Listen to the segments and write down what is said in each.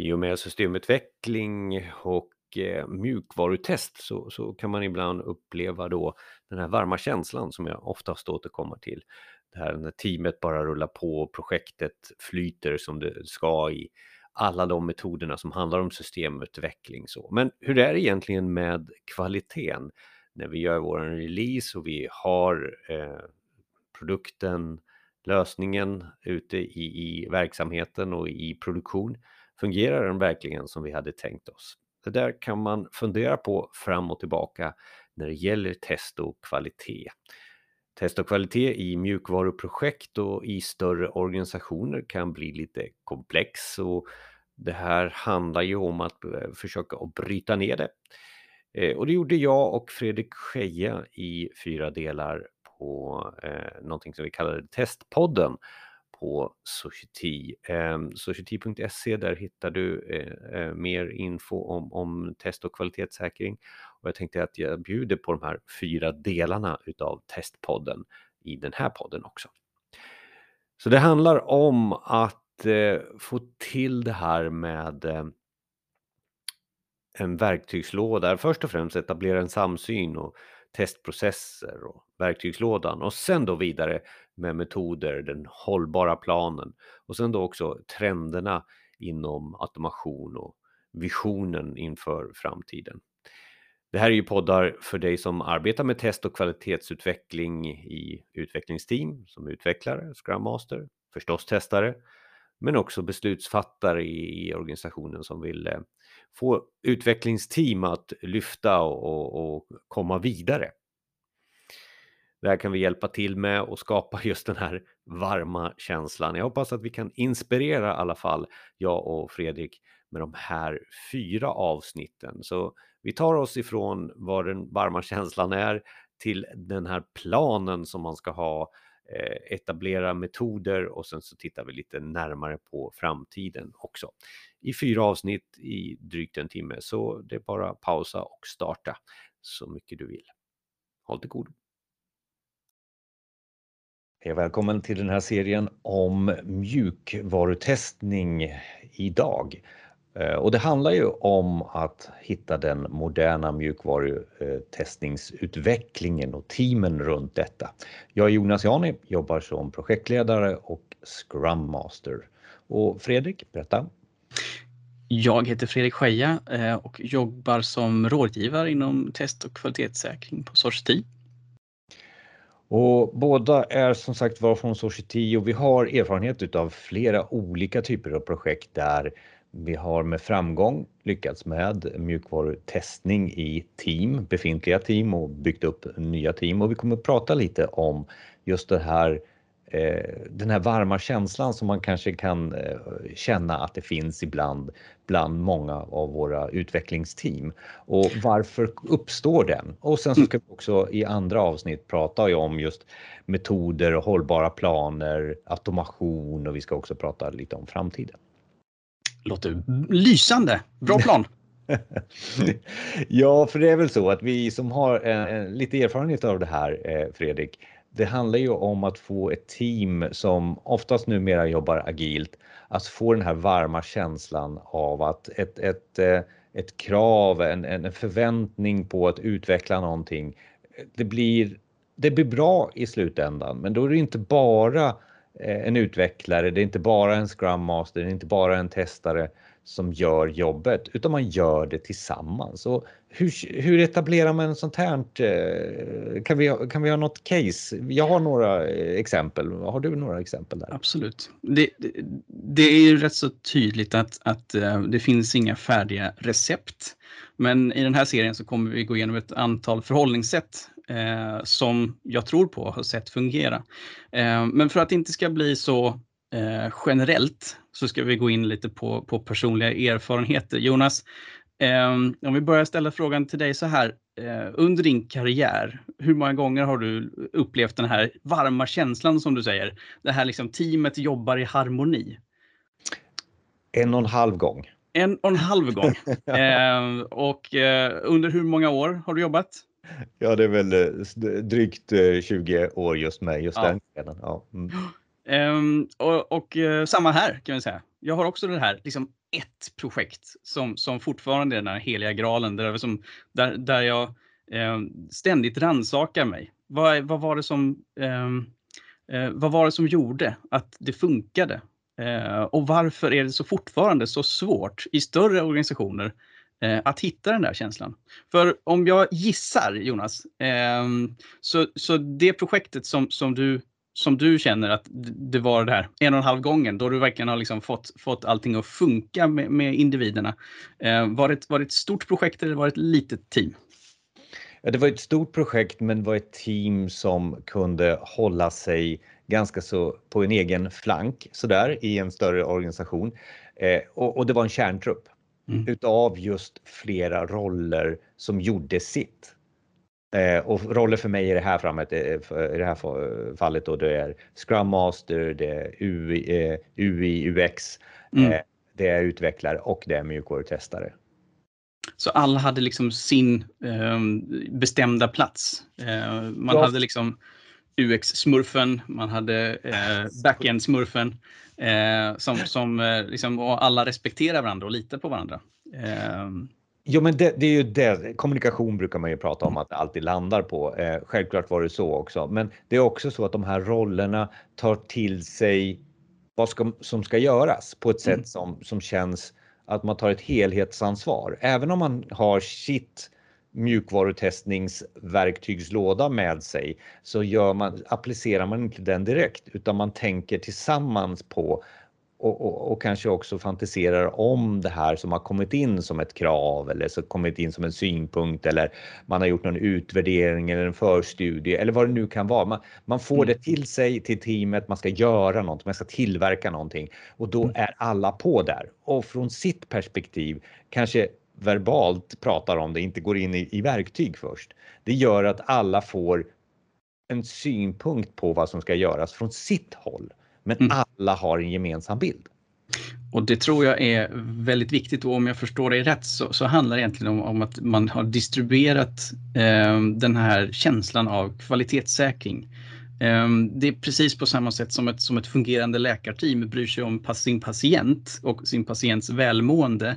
I och med systemutveckling och eh, mjukvarutest så, så kan man ibland uppleva då den här varma känslan som jag oftast återkommer till. Det här när teamet bara rullar på och projektet flyter som det ska i alla de metoderna som handlar om systemutveckling. Så. Men hur är det egentligen med kvaliteten? När vi gör vår release och vi har eh, produkten, lösningen ute i, i verksamheten och i produktion. Fungerar den verkligen som vi hade tänkt oss? Det där kan man fundera på fram och tillbaka när det gäller test och kvalitet. Test och kvalitet i mjukvaruprojekt och i större organisationer kan bli lite komplex och det här handlar ju om att eh, försöka att bryta ner det. Eh, och det gjorde jag och Fredrik Scheja i fyra delar på eh, någonting som vi kallade Testpodden på Society. Eh, Society.se, där hittar du eh, eh, mer info om, om test och kvalitetssäkring. Och jag tänkte att jag bjuder på de här fyra delarna utav Testpodden i den här podden också. Så det handlar om att eh, få till det här med eh, en verktygslåda, först och främst etablera en samsyn och testprocesser och verktygslådan och sen då vidare med metoder, den hållbara planen och sen då också trenderna inom automation och visionen inför framtiden. Det här är ju poddar för dig som arbetar med test och kvalitetsutveckling i utvecklingsteam som utvecklare, Scrum Master, förstås testare, men också beslutsfattare i, organisationen som vill eh, få utvecklingsteam att lyfta och, och, och komma vidare. Det här kan vi hjälpa till med och skapa just den här varma känslan. Jag hoppas att vi kan inspirera i alla fall jag och Fredrik med de här fyra avsnitten. Så vi tar oss ifrån vad den varma känslan är till den här planen som man ska ha, eh, etablera metoder och sen så tittar vi lite närmare på framtiden också. I fyra avsnitt i drygt en timme, så det är bara pausa och starta så mycket du vill. Håll till god. Hej och välkommen till den här serien om mjukvarutestning idag. Eh, och det handlar ju om att hitta den moderna mjukvarutestningsutvecklingen och teamen runt detta. Jag är Jonas Jani, jobbar som projektledare och Scrum Master. Och Fredrik, berätta. Jag heter Fredrik Scheja eh, och jobbar som rådgivare inom test och kvalitetssäkring på Society. Och båda är som sagt var från Society och vi har erfarenhet av flera olika typer av projekt där vi har med framgång lyckats med mjukvarutestning i team, befintliga team och byggt upp nya team. Och vi kommer att prata lite om just det här eh, den här varma känslan som man kanske kan eh, känna att det finns ibland bland många av våra utvecklingsteam. Och varför uppstår den? Och sen så ska vi också i andra avsnitt prata om just metoder och hållbara planer, automation och vi ska också prata lite om framtiden. Låter lysande! Bra plan! ja, för det är väl så att vi som har en, lite erfarenhet av det här, eh, Fredrik, det handlar ju om att få ett team som oftast numera jobbar agilt, att få den här varma känslan av att ett, ett, eh, ett krav, en, en förväntning på att utveckla någonting, det blir, det blir bra i slutändan, men då är det inte bara eh, en utvecklare, det är inte bara en Scrum Master, det är inte bara en testare som gör jobbet, utan man gör det tillsammans. Och hur, hur etablerar man sånt här? Eh, kan vi, kan vi ha något case? Jag har några eh, exempel. Har du några exempel där? Absolut. Det, det, det är ju rätt så tydligt att, att eh, det finns inga färdiga recept. Men i den här serien så kommer vi gå igenom ett antal förhållningssätt eh, som jag tror på och har sett fungera. Eh, men för att det inte ska bli så eh, generellt så ska vi gå in lite på, på personliga erfarenheter. Jonas, om vi börjar ställa frågan till dig så här. Eh, under din karriär, hur många gånger har du upplevt den här varma känslan som du säger? Det här liksom teamet jobbar i harmoni. En och en halv gång. En och en halv gång. eh, och eh, under hur många år har du jobbat? Ja, det är väl eh, drygt 20 år just med just ja. den scenen. Ja. Mm. Um, och, och uh, samma här kan vi säga jag har också det här, liksom ett projekt som, som fortfarande är den här heliga graalen, där, som, liksom, där, där jag eh, ständigt rannsakar mig. Vad, vad, var det som, ehm, eh, vad var det som gjorde att det funkade? Eh, och varför är det så fortfarande så svårt i större organisationer eh, att hitta den där känslan? För om jag gissar, Jonas, ehm, så, så det projektet som, som du som du känner att det var det här en och en halv gången då du verkligen har liksom fått, fått allting att funka med, med individerna. Eh, var, det, var det ett stort projekt eller var det ett litet team? Ja, det var ett stort projekt men var ett team som kunde hålla sig ganska så på en egen flank sådär i en större organisation. Eh, och, och, det var en kärntrupp mm. utav just flera roller som gjorde sitt. Eh, och roller för mig i det här framåt, i det här fallet då det är Scrum Master, det är UI, eh, UI UX, mm. eh, det är utvecklare och det är mjukvarutestare. Så alla hade liksom sin ehm, bestämda plats. Eh, man ja. hade liksom UX-smurfen, man hade eh, backend-smurfen. Eh, som, som eh, liksom, och alla respekterar varandra och litar på varandra. Jo, men det, det, är ju det. Kommunikation brukar man ju prata om att det alltid landar på. Eh, självklart var det så också, men det är också så att de här rollerna tar till sig vad ska, som ska göras på ett sätt mm. som, som känns att man tar ett helhetsansvar. Även om man har sitt mjukvarutestningsverktygslåda med sig så gör man, applicerar man inte den direkt utan man tänker tillsammans på och, och, och, kanske också fantiserar om det här som har kommit in som ett krav eller så kommit in som en synpunkt eller man har gjort någon utvärdering eller en förstudie eller vad det nu kan vara. Man, man får mm. det till sig till teamet, man ska göra något, man ska tillverka någonting och då mm. är alla på där och från sitt perspektiv kanske verbalt pratar om det, inte går in i, i verktyg först. Det gör att alla får en synpunkt på vad som ska göras från sitt håll men mm. alla har en gemensam bild. Och det tror jag är väldigt viktigt och om jag förstår dig rätt så, så handlar det egentligen om, om att man har distribuerat eh, den här känslan av kvalitetssäkring. Eh, det är precis på samma sätt som ett, som ett fungerande läkarteam bryr sig om sin patient och sin patients välmående.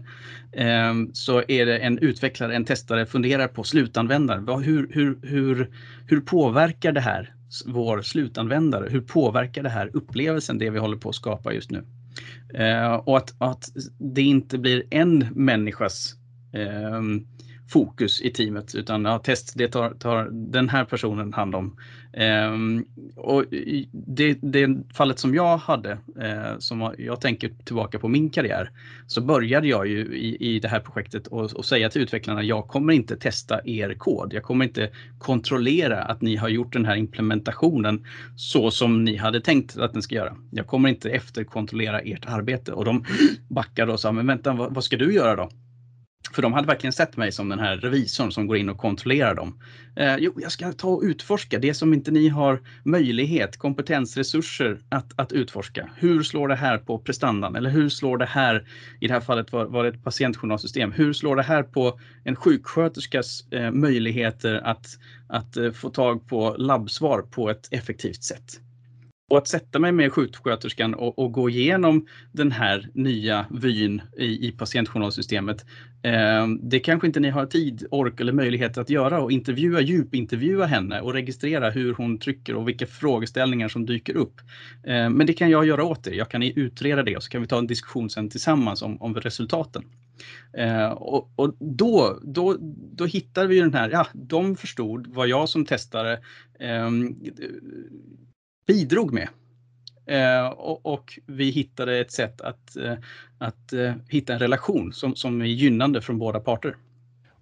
Eh, så är det en utvecklare, en testare funderar på slutanvändare. Hur, hur, hur, hur påverkar det här vår slutanvändare. Hur påverkar det här upplevelsen, det vi håller på att skapa just nu? Eh, och att, att det inte blir en människas eh, fokus i teamet utan ja, test, det tar, tar den här personen hand om. Um, och det, det fallet som jag hade, uh, som jag tänker tillbaka på min karriär, så började jag ju i, i det här projektet och, och säga till utvecklarna, jag kommer inte testa er kod. Jag kommer inte kontrollera att ni har gjort den här implementationen så som ni hade tänkt att den ska göra. Jag kommer inte efterkontrollera ert arbete. Och de backade och sa, men vänta, vad, vad ska du göra då? För de hade verkligen sett mig som den här revisorn som går in och kontrollerar dem. Eh, jo, jag ska ta och utforska det som inte ni har möjlighet, kompetensresurser att, att utforska. Hur slår det här på prestandan? Eller hur slår det här, i det här fallet var, var det ett patientjournalsystem, hur slår det här på en sjuksköterskas eh, möjligheter att, att eh, få tag på labbsvar på ett effektivt sätt? Och att sätta mig med sjuksköterskan och, och gå igenom den här nya vyn i, i patientjournalsystemet. Eh, det kanske inte ni har tid, ork eller möjlighet att göra och intervjua, djupintervjua henne och registrera hur hon trycker och vilka frågeställningar som dyker upp. Eh, men det kan jag göra åt er. Jag kan utreda det och så kan vi ta en diskussion sen tillsammans om, om resultaten. Eh, och, och då, då, då hittar vi den här, ja, de förstod vad jag som testare eh, bidrog med. Eh, och, och, vi hittade ett sätt att, eh, att eh, hitta en relation som, som är gynnande från båda parter.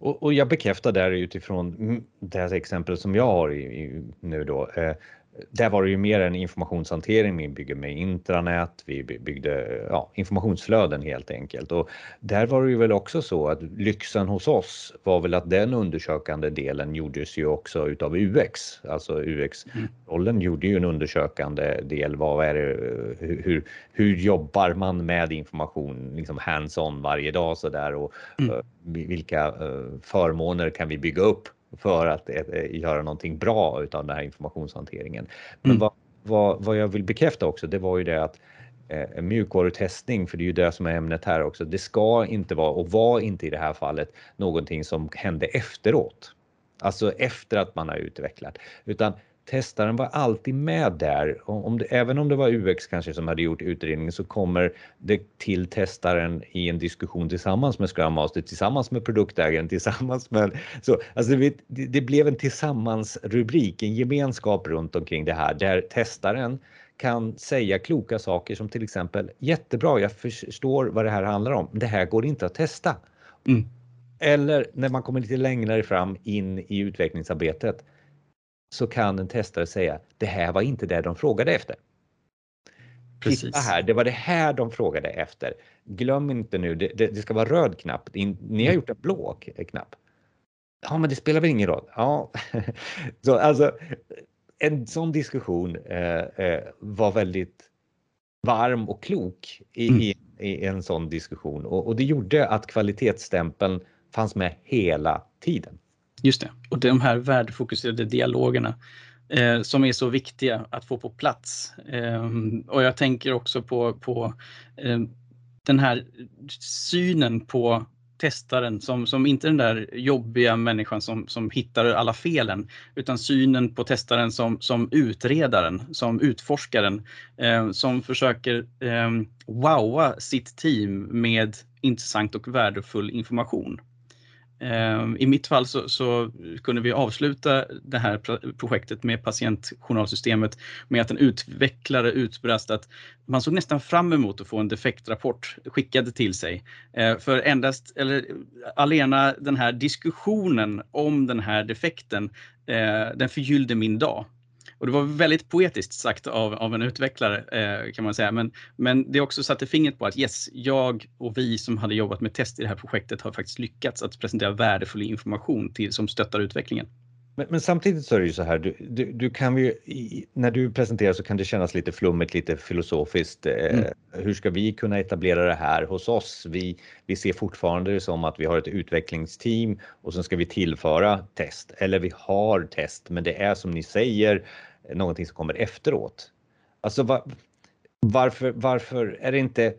Och, och jag bekräftar där utifrån det här exempel som jag har i, i nu då. Eh, Eh, där var det ju mer en informationshantering. Vi byggde med intranät, vi byggde ja, informationsflöden helt enkelt. Och där var det ju väl också så att lyxen hos oss var väl att den undersökande delen gjordes ju också utav UX. Alltså UX-rollen mm. gjorde ju en undersökande del. Vad är det, hur, hur jobbar man med information liksom hands-on varje dag så där och mm. uh, vilka uh, förmåner kan vi bygga upp för att eh, göra någonting bra utav den här informationshanteringen. Men mm. vad, vad, vad, jag vill bekräfta också, det var ju det att eh, mjukvarutestning, för det är ju det som är ämnet här också. Det ska inte vara och var inte i det här fallet någonting som hände efteråt. Alltså efter att man har utvecklat, utan testaren var alltid med där. Om det, även om det var UX kanske som hade gjort utredningen så kommer det till testaren i en diskussion tillsammans med Scrum Master, tillsammans med produktägaren, tillsammans med... Så, alltså det, det blev en tillsammansrubrik, en gemenskap runt omkring det här där testaren kan säga kloka saker som till exempel jättebra, jag förstår vad det här handlar om, det här går inte att testa. Mm. Eller när man kommer lite längre fram in i utvecklingsarbetet så kan en testare säga det här var inte det de frågade efter. Precis. Titta här, det var det här de frågade efter. Glöm inte nu, det, det, det ska vara röd knapp. Ni har gjort en blå knapp. Ja, men det spelar väl ingen roll. Ja, så alltså en sån diskussion eh, eh, var väldigt varm och klok i, mm. i, i en sån diskussion och, och det gjorde att kvalitetsstämpeln fanns med hela tiden. Just det, och de här värdefokuserade dialogerna eh, som är så viktiga att få på plats. Eh, och jag tänker också på, på eh, den här synen på testaren som, som inte den där jobbiga människan som, som hittar alla felen, utan synen på testaren som, som utredaren, som utforskaren, eh, som försöker eh, wowa sitt team med intressant och värdefull information. Ehm, I mitt fall så, så, kunde vi avsluta det här projektet med patientjournalsystemet med att en utvecklare utbrast att man såg nästan fram emot att få en defektrapport skickad till sig. Ehm, för endast, eller alena den här diskussionen om den här defekten, ehm, den förgyllde min dag. Och det var väldigt poetiskt sagt av, av en utvecklare eh, kan man säga. Men, men det också satte fingret på att yes, jag och vi som hade jobbat med test i det här projektet har faktiskt lyckats att presentera värdefull information till, som stöttar utvecklingen. Men, men, samtidigt så är det ju så här, du, du, du kan ju, när du presenterar så kan det kännas lite flummigt, lite filosofiskt. Eh, mm. hur ska vi kunna etablera det här hos oss? Vi, vi ser fortfarande det som att vi har ett utvecklingsteam och sen ska vi tillföra test. Eller vi har test, men det är som ni säger, någonting som kommer efteråt. Alltså var, varför, varför är det inte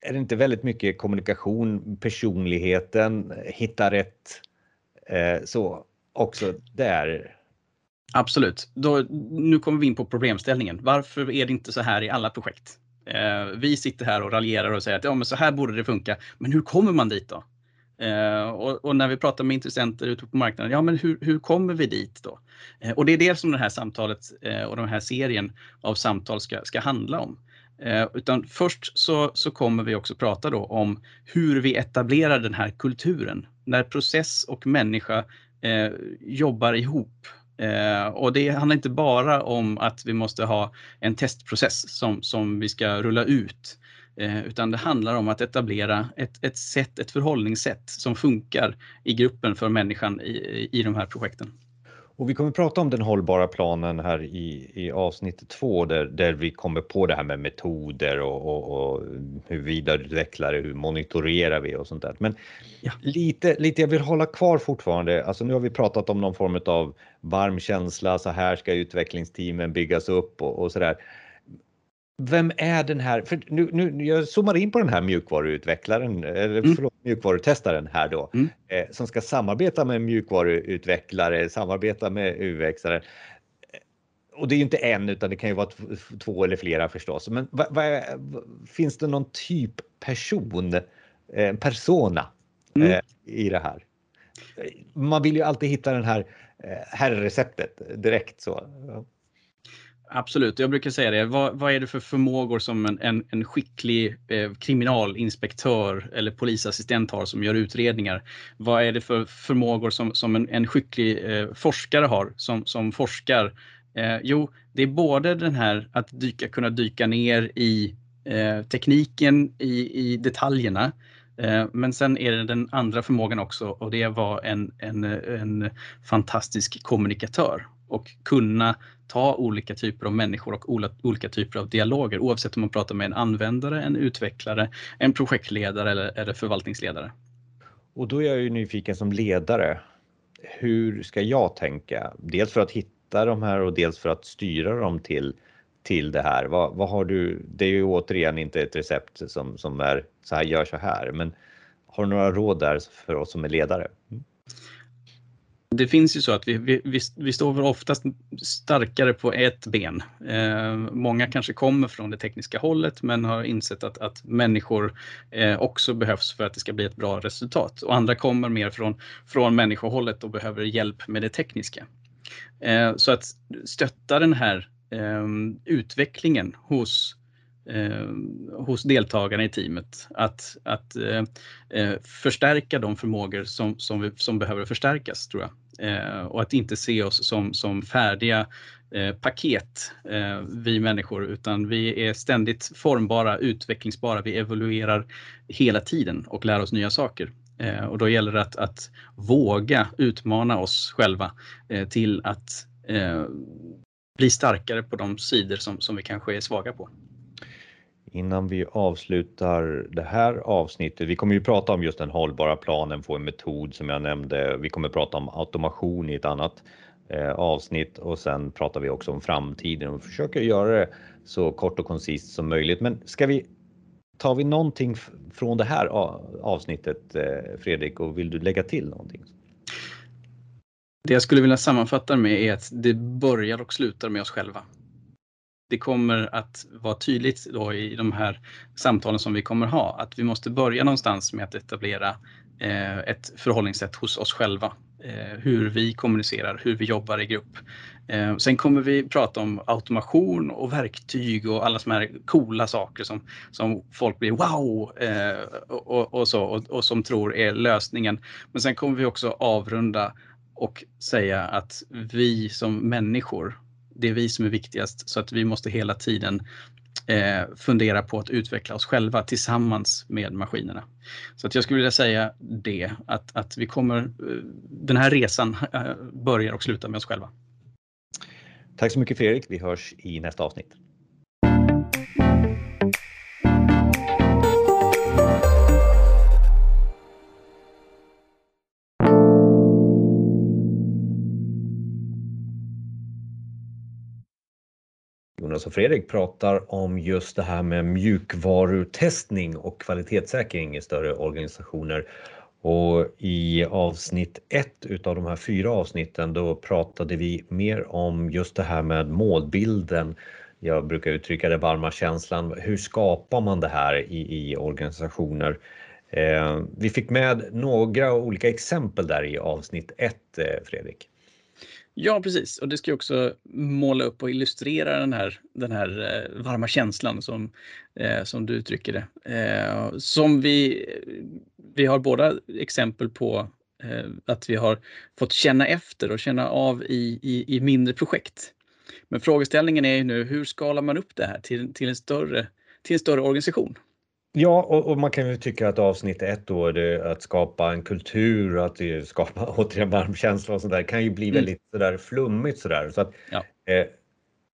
är det inte väldigt mycket kommunikation, personligheten, hitta rätt eh, så också där? Absolut. Då, nu kommer vi in på problemställningen. Varför är det inte så här i alla projekt? Eh, vi sitter här och raljerar och säger att ja, men så här borde det funka. Men hur kommer man dit då? Eh, och, och, när vi pratar med intressenter ute på marknaden, ja men hur, hur kommer vi dit då? Eh, och det är det som det här samtalet eh, och den här serien av samtal ska, ska handla om. Eh, utan först så, så kommer vi också prata då om hur vi etablerar den här kulturen. När process och människa eh, jobbar ihop. Eh, och det handlar inte bara om att vi måste ha en testprocess som, som vi ska rulla ut utan det handlar om att etablera ett, ett sätt, ett förhållningssätt som funkar i gruppen för människan i, i de här projekten. Och vi kommer prata om den hållbara planen här i, i avsnitt två där, där vi kommer på det här med metoder och, och, och hur vidareutvecklar det, hur monitorerar vi och sånt där. Men ja. lite, lite, jag vill hålla kvar fortfarande, alltså nu har vi pratat om någon form av varm känsla, så här ska utvecklingsteamen byggas upp och, och så där vem är den här, för nu, nu, jag zoomar in på den här mjukvaruutvecklaren, eller mm. förlåt, mjukvarutestaren här då, mm. eh, som ska samarbeta med mjukvaruutvecklare, samarbeta med UX-are. Och det är ju inte en utan det kan ju vara två eller flera förstås. Men va, va, finns det någon typ person, eh, persona mm. eh, i det här? Man vill ju alltid hitta den här eh, herrreceptet direkt så. Absolut, jag brukar säga det. Vad, vad, är det för förmågor som en, en, en skicklig eh, kriminalinspektör eller polisassistent har som gör utredningar? Vad är det för förmågor som, som en, en skicklig eh, forskare har som, som forskar? Eh, jo, det är både den här att dyka, kunna dyka ner i eh, tekniken, i, i detaljerna. Eh, men sen är det den andra förmågan också och det var en, en, en fantastisk kommunikatör och kunna ta olika typer av människor och olika typer av dialoger oavsett om man pratar med en användare, en utvecklare, en projektledare eller, eller förvaltningsledare. Och då är jag ju nyfiken som ledare. Hur ska jag tänka? Dels för att hitta de här och dels för att styra dem till till det här? Vad, vad har du? Det är ju återigen inte ett recept som, som är så här, gör så här, men har du några råd där för oss som är ledare? Mm. Det finns ju så att vi, vi, vi, vi står oftast starkare på ett ben. Eh, många kanske kommer från det tekniska hållet men har insett att, att människor eh, också behövs för att det ska bli ett bra resultat. Och andra kommer mer från, från människohållet och behöver hjälp med det tekniska. Eh, så att stötta den här eh, utvecklingen hos eh, hos deltagarna i teamet. Att, att eh, eh, förstärka de förmågor som, som, vi, som behöver förstärkas, tror jag. Eh, och att inte se oss som, som färdiga eh, paket, eh, vi människor, utan vi är ständigt formbara, utvecklingsbara. Vi evoluerar hela tiden och lär oss nya saker. Eh, och då gäller det att, att våga utmana oss själva eh, till att eh, bli starkare på de sidor som, som vi kanske är svaga på. Innan vi avslutar det här avsnittet, vi kommer ju prata om just den hållbara planen, få en metod som jag nämnde. Vi kommer prata om automation i ett annat eh, avsnitt och sen pratar vi också om framtiden och försöker göra det så kort och koncist som möjligt. Men ska vi Tar vi någonting från det här avsnittet eh, Fredrik och vill du lägga till någonting? Det jag skulle vilja sammanfatta med är att det börjar och slutar med oss själva det kommer att vara tydligt då i de här samtalen som vi kommer ha att vi måste börja någonstans med att etablera eh, ett förhållningssätt hos oss själva. Eh, hur vi kommunicerar, hur vi jobbar i grupp. Eh, sen kommer vi prata om automation och verktyg och alla såna här coola saker som, som folk blir wow och, och, så och, och som tror är lösningen. Men sen kommer vi också avrunda och säga att vi som människor det är vi som är viktigast så att vi måste hela tiden eh, fundera på att utveckla oss själva tillsammans med maskinerna. Så att jag skulle vilja säga det, att, att vi kommer, eh, den här resan eh, börjar och slutar med oss själva. Tack så mycket Fredrik. Vi hörs i nästa avsnitt. Jonas och Fredrik pratar om just det här med mjukvarutestning och kvalitetssäkring i större organisationer. Och i avsnitt ett utav de här fyra avsnitten då pratade vi mer om just det här med målbilden. Jag brukar uttrycka det varma känslan. Hur skapar man det här i, i organisationer? Eh, vi fick med några olika exempel där i avsnitt ett, eh, Fredrik. Ja, precis. Och det ska också måla upp och illustrera den här, den här eh, varma känslan som, eh, som du uttrycker det. Eh, som vi, vi har båda exempel på eh, att vi har fått känna efter och känna av i, i, i mindre projekt. Men frågeställningen är ju nu, hur skalar man upp det här till, till, en, större, till en större organisation? Ja, och, och, man kan ju tycka att avsnitt ett då, det, att skapa en kultur, att skapa återigen varm känsla och sådär, kan ju bli mm. väldigt sådär flummigt sådär. Så att, ja. eh,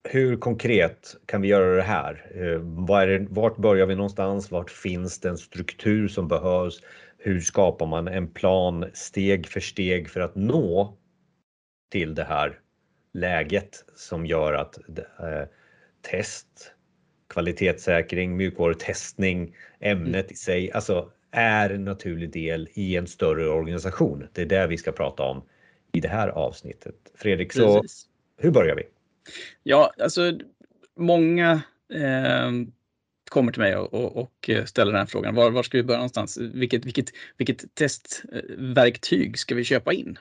hur konkret kan vi göra det här? Eh, vad är det, vart börjar vi någonstans? Vart finns det en struktur som behövs? Hur skapar man en plan steg för steg för att nå till det här läget som gör att eh, test, kvalitetssäkring, mjukvarutestning, ämnet i sig, alltså är en naturlig del i en större organisation. Det är det vi ska prata om i det här avsnittet. Fredrik, så hur börjar vi? Ja, alltså många eh, kommer till mig och, och, och, ställer den här frågan. Var, var ska vi börja någonstans? Vilket, vilket, vilket testverktyg ska vi köpa in?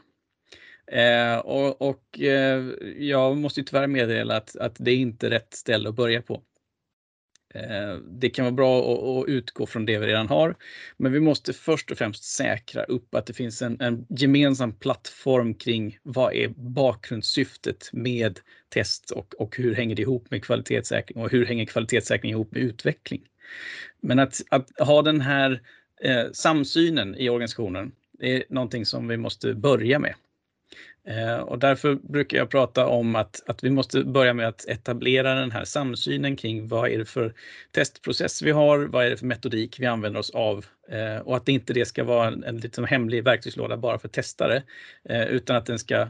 Eh, och, och eh, jag måste tyvärr meddela att, att det är inte rätt ställe att börja på. Eh, det kan vara bra att utgå från det vi redan har, men vi måste först och främst säkra upp att det finns en, en gemensam plattform kring vad är bakgrundssyftet med test och, och hur hänger det ihop med kvalitetssäkring och hur hänger kvalitetssäkring ihop med utveckling. Men att, att ha den här eh, samsynen i organisationen är någonting som vi måste börja med. Eh, och därför brukar jag prata om att, att vi måste börja med att etablera den här samsynen kring vad är det för testprocess vi har, vad är det för metodik vi använder oss av eh, och att inte det ska vara en, en liksom hemlig verktygslåda bara för testare eh, utan att den ska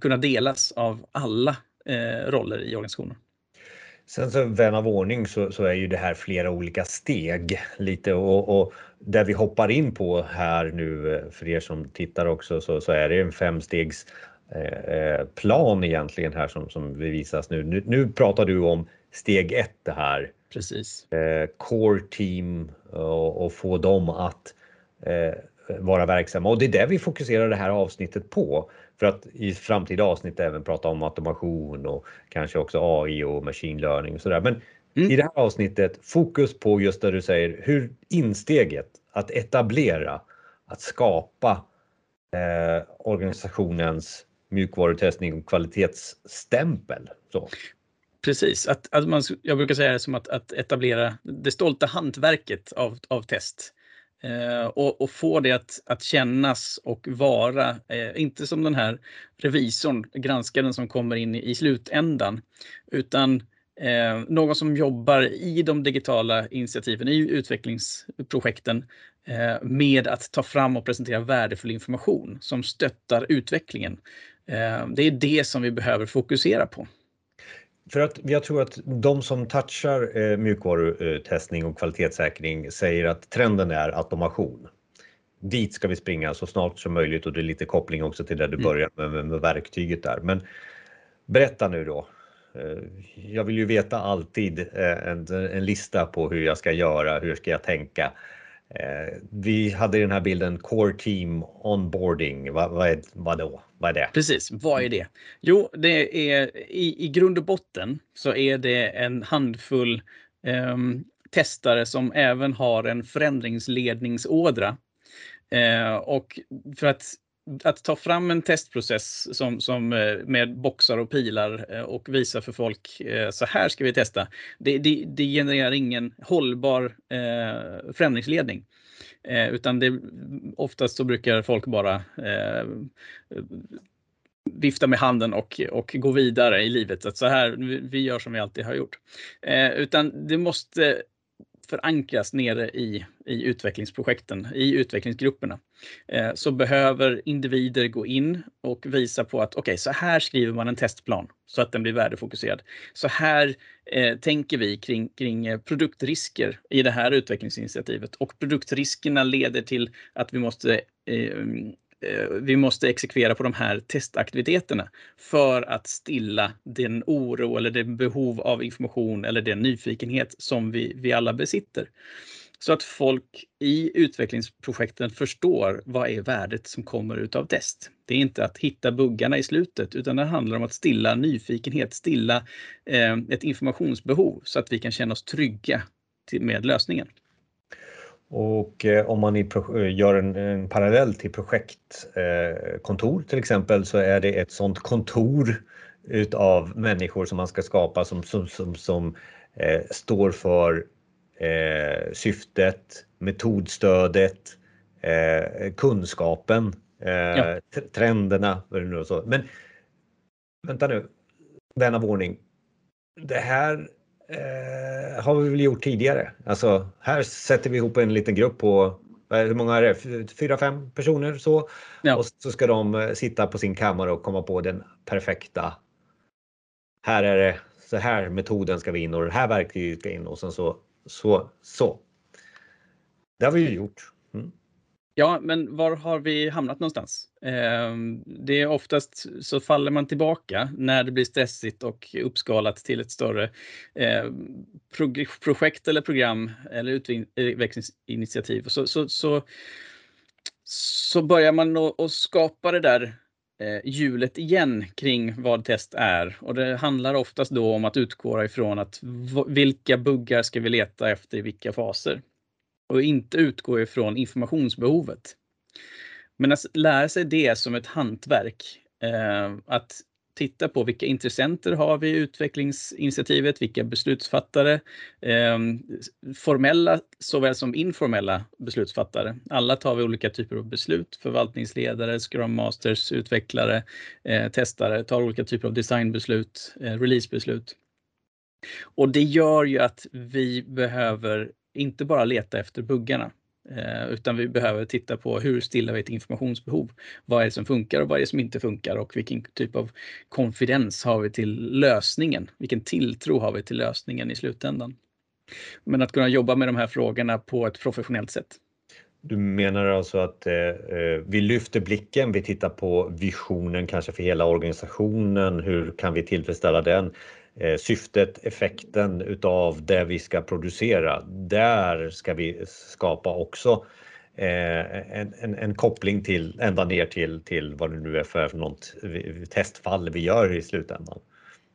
kunna delas av alla roller i organisationen. Sen så vän av ordning så, så är ju det här flera olika steg lite och, och där vi hoppar in på här nu eh, för er som tittar också så, så är det en femstegs eh, plan egentligen här som, som vi visas nu. nu. Nu pratar du om steg ett det här. Precis. Eh, core team och, och, få dem att eh, vara verksamma och det är det vi fokuserar det här avsnittet på. För att i framtida avsnitt även prata om automation och kanske också AI och machine learning och sådär. Men mm. i det här avsnittet fokus på just det du säger, hur insteget att etablera, att skapa eh, organisationens mjukvarutestning och kvalitetsstämpel. Så. Precis, att, att man, jag brukar säga det som att, att etablera det stolta hantverket av, av test. Eh, och, och, få det att, att kännas och vara, eh, inte som den här revisorn, granskaren som kommer in i, i slutändan, utan eh, någon som jobbar i de digitala initiativen, i utvecklingsprojekten eh, med att ta fram och presentera värdefull information som stöttar utvecklingen. Eh, det är det som vi behöver fokusera på. För att jag tror att de som touchar eh, mjukvarutestning och kvalitetssäkring säger att trenden är automation. Dit ska vi springa så snart som möjligt och det är lite koppling också till det du mm. började med, med, med verktyget där. Men berätta nu då. Eh, jag vill ju veta alltid eh, en, en lista på hur jag ska göra, hur ska jag tänka. Eh, vi hade den här bilden Core Team Onboarding. Vad, vad, är, vad, då? vad är det? Precis, vad är det? Jo, det är i, i grund och botten så är det en handfull eh, testare som även har en förändringsledningsådra. Eh, och för att att ta fram en testprocess som, som eh, med boxar och pilar eh, och visa för folk eh, så här ska vi testa. Det, det, det genererar ingen hållbar eh, förändringsledning. Eh, utan det, oftast så brukar folk bara eh, vifta med handen och, och gå vidare i livet. Att så här, vi gör som vi alltid har gjort. Eh, utan det måste förankras nere i, i utvecklingsprojekten, i utvecklingsgrupperna, eh, så behöver individer gå in och visa på att okej, okay, så här skriver man en testplan så att den blir värdefokuserad. Så här eh, tänker vi kring, kring eh, produktrisker i det här utvecklingsinitiativet och produktriskerna leder till att vi måste Eh, Eh, vi måste exekvera på de här testaktiviteterna för att stilla den oro eller det behov av information eller den nyfikenhet som vi, vi alla besitter. Så att folk i utvecklingsprojekten förstår vad är värdet som kommer utav test. Det är inte att hitta buggarna i slutet utan det handlar om att stilla nyfikenhet, stilla eh, ett informationsbehov så att vi kan känna oss trygga till, med lösningen. Och eh, om man eh, gör en, en, parallell till projektkontor eh, till exempel så är det ett sådant kontor utav människor som man ska skapa som, som, som, som eh, står för eh, syftet, metodstödet, eh, kunskapen, ja. trenderna. Och så. Men vänta nu, vän av ordning. Det här eh, har vi väl gjort tidigare. Alltså, här sätter vi ihop en liten grupp på hur många är det? Fyra, fem personer så. Ja. Och så ska de eh, sitta på sin kammare och komma på den perfekta. Här är det så här metoden ska vi in och det här verktyget ska in och sen så så så. Det har vi ju gjort. Mm. Ja, men var har vi hamnat någonstans? Ehm, det är oftast så faller man tillbaka när det blir stressigt och uppskalat till ett större ehm, projekt eller program eller utvecklingsinitiativ. Så, så, så, så börjar man att skapa det där eh, hjulet igen kring vad test är. Och det handlar oftast då om att utgå ifrån att vilka buggar ska vi leta efter i vilka faser? Och inte utgå ifrån informationsbehovet. Men att lära sig det som ett hantverk, eh, att titta på vilka intressenter har vi i utvecklingsinitiativet, vilka beslutsfattare, eh, formella såväl som informella beslutsfattare. Alla tar vi olika typer av beslut, förvaltningsledare, scrum masters, utvecklare, eh, testare tar olika typer av designbeslut, eh, releasebeslut. Och det gör ju att vi behöver inte bara leta efter buggarna, Eh, utan vi behöver titta på hur stillar vi ett informationsbehov? Vad är det som funkar och vad är det som inte funkar och vilken typ av konfidens har vi till lösningen? Vilken tilltro har vi till lösningen i slutändan? Men att kunna jobba med de här frågorna på ett professionellt sätt. Du menar alltså att eh, eh, vi lyfter blicken, vi tittar på visionen kanske för hela organisationen, hur kan vi tillfredsställa den? Eh, syftet, effekten utav det vi ska producera. Där ska vi skapa också eh, en, en, en, koppling till ända ner till, till vad det nu är för något testfall vi gör i slutändan.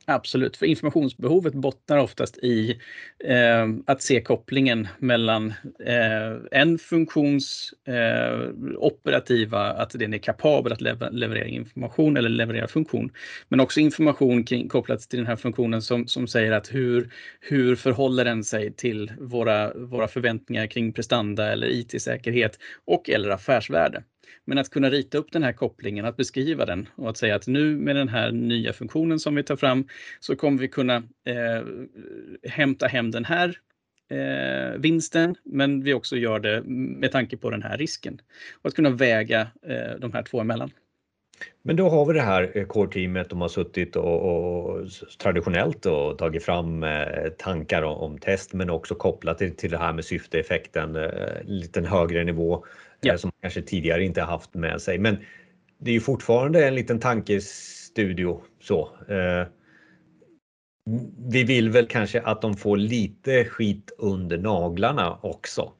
Absolut, för informationsbehovet bottnar oftast i eh, att se kopplingen mellan eh, en funktions eh, operativa, att den är kapabel att lever leverera information eller leverera funktion, men också information kring, kopplat till den här funktionen som, som säger att hur, hur förhåller den sig till våra, våra förväntningar kring prestanda eller IT-säkerhet och eller affärsvärde. Men att kunna rita upp den här kopplingen, att beskriva den och att säga att nu med den här nya funktionen som vi tar fram så kommer vi kunna eh, hämta hem den här eh, vinsten, men vi också gör det med tanke på den här risken. Och att kunna väga eh, de här två emellan. Men då har vi det här eh, core-teamet, de har suttit och, och traditionellt och tagit fram eh, tankar om, test men också kopplat till, till det här med syfteeffekten, eh, liten högre nivå ja. som kanske tidigare inte haft med sig. Men det är ju fortfarande en liten tankestudio så. Vi vill väl kanske att de får lite skit under naglarna också.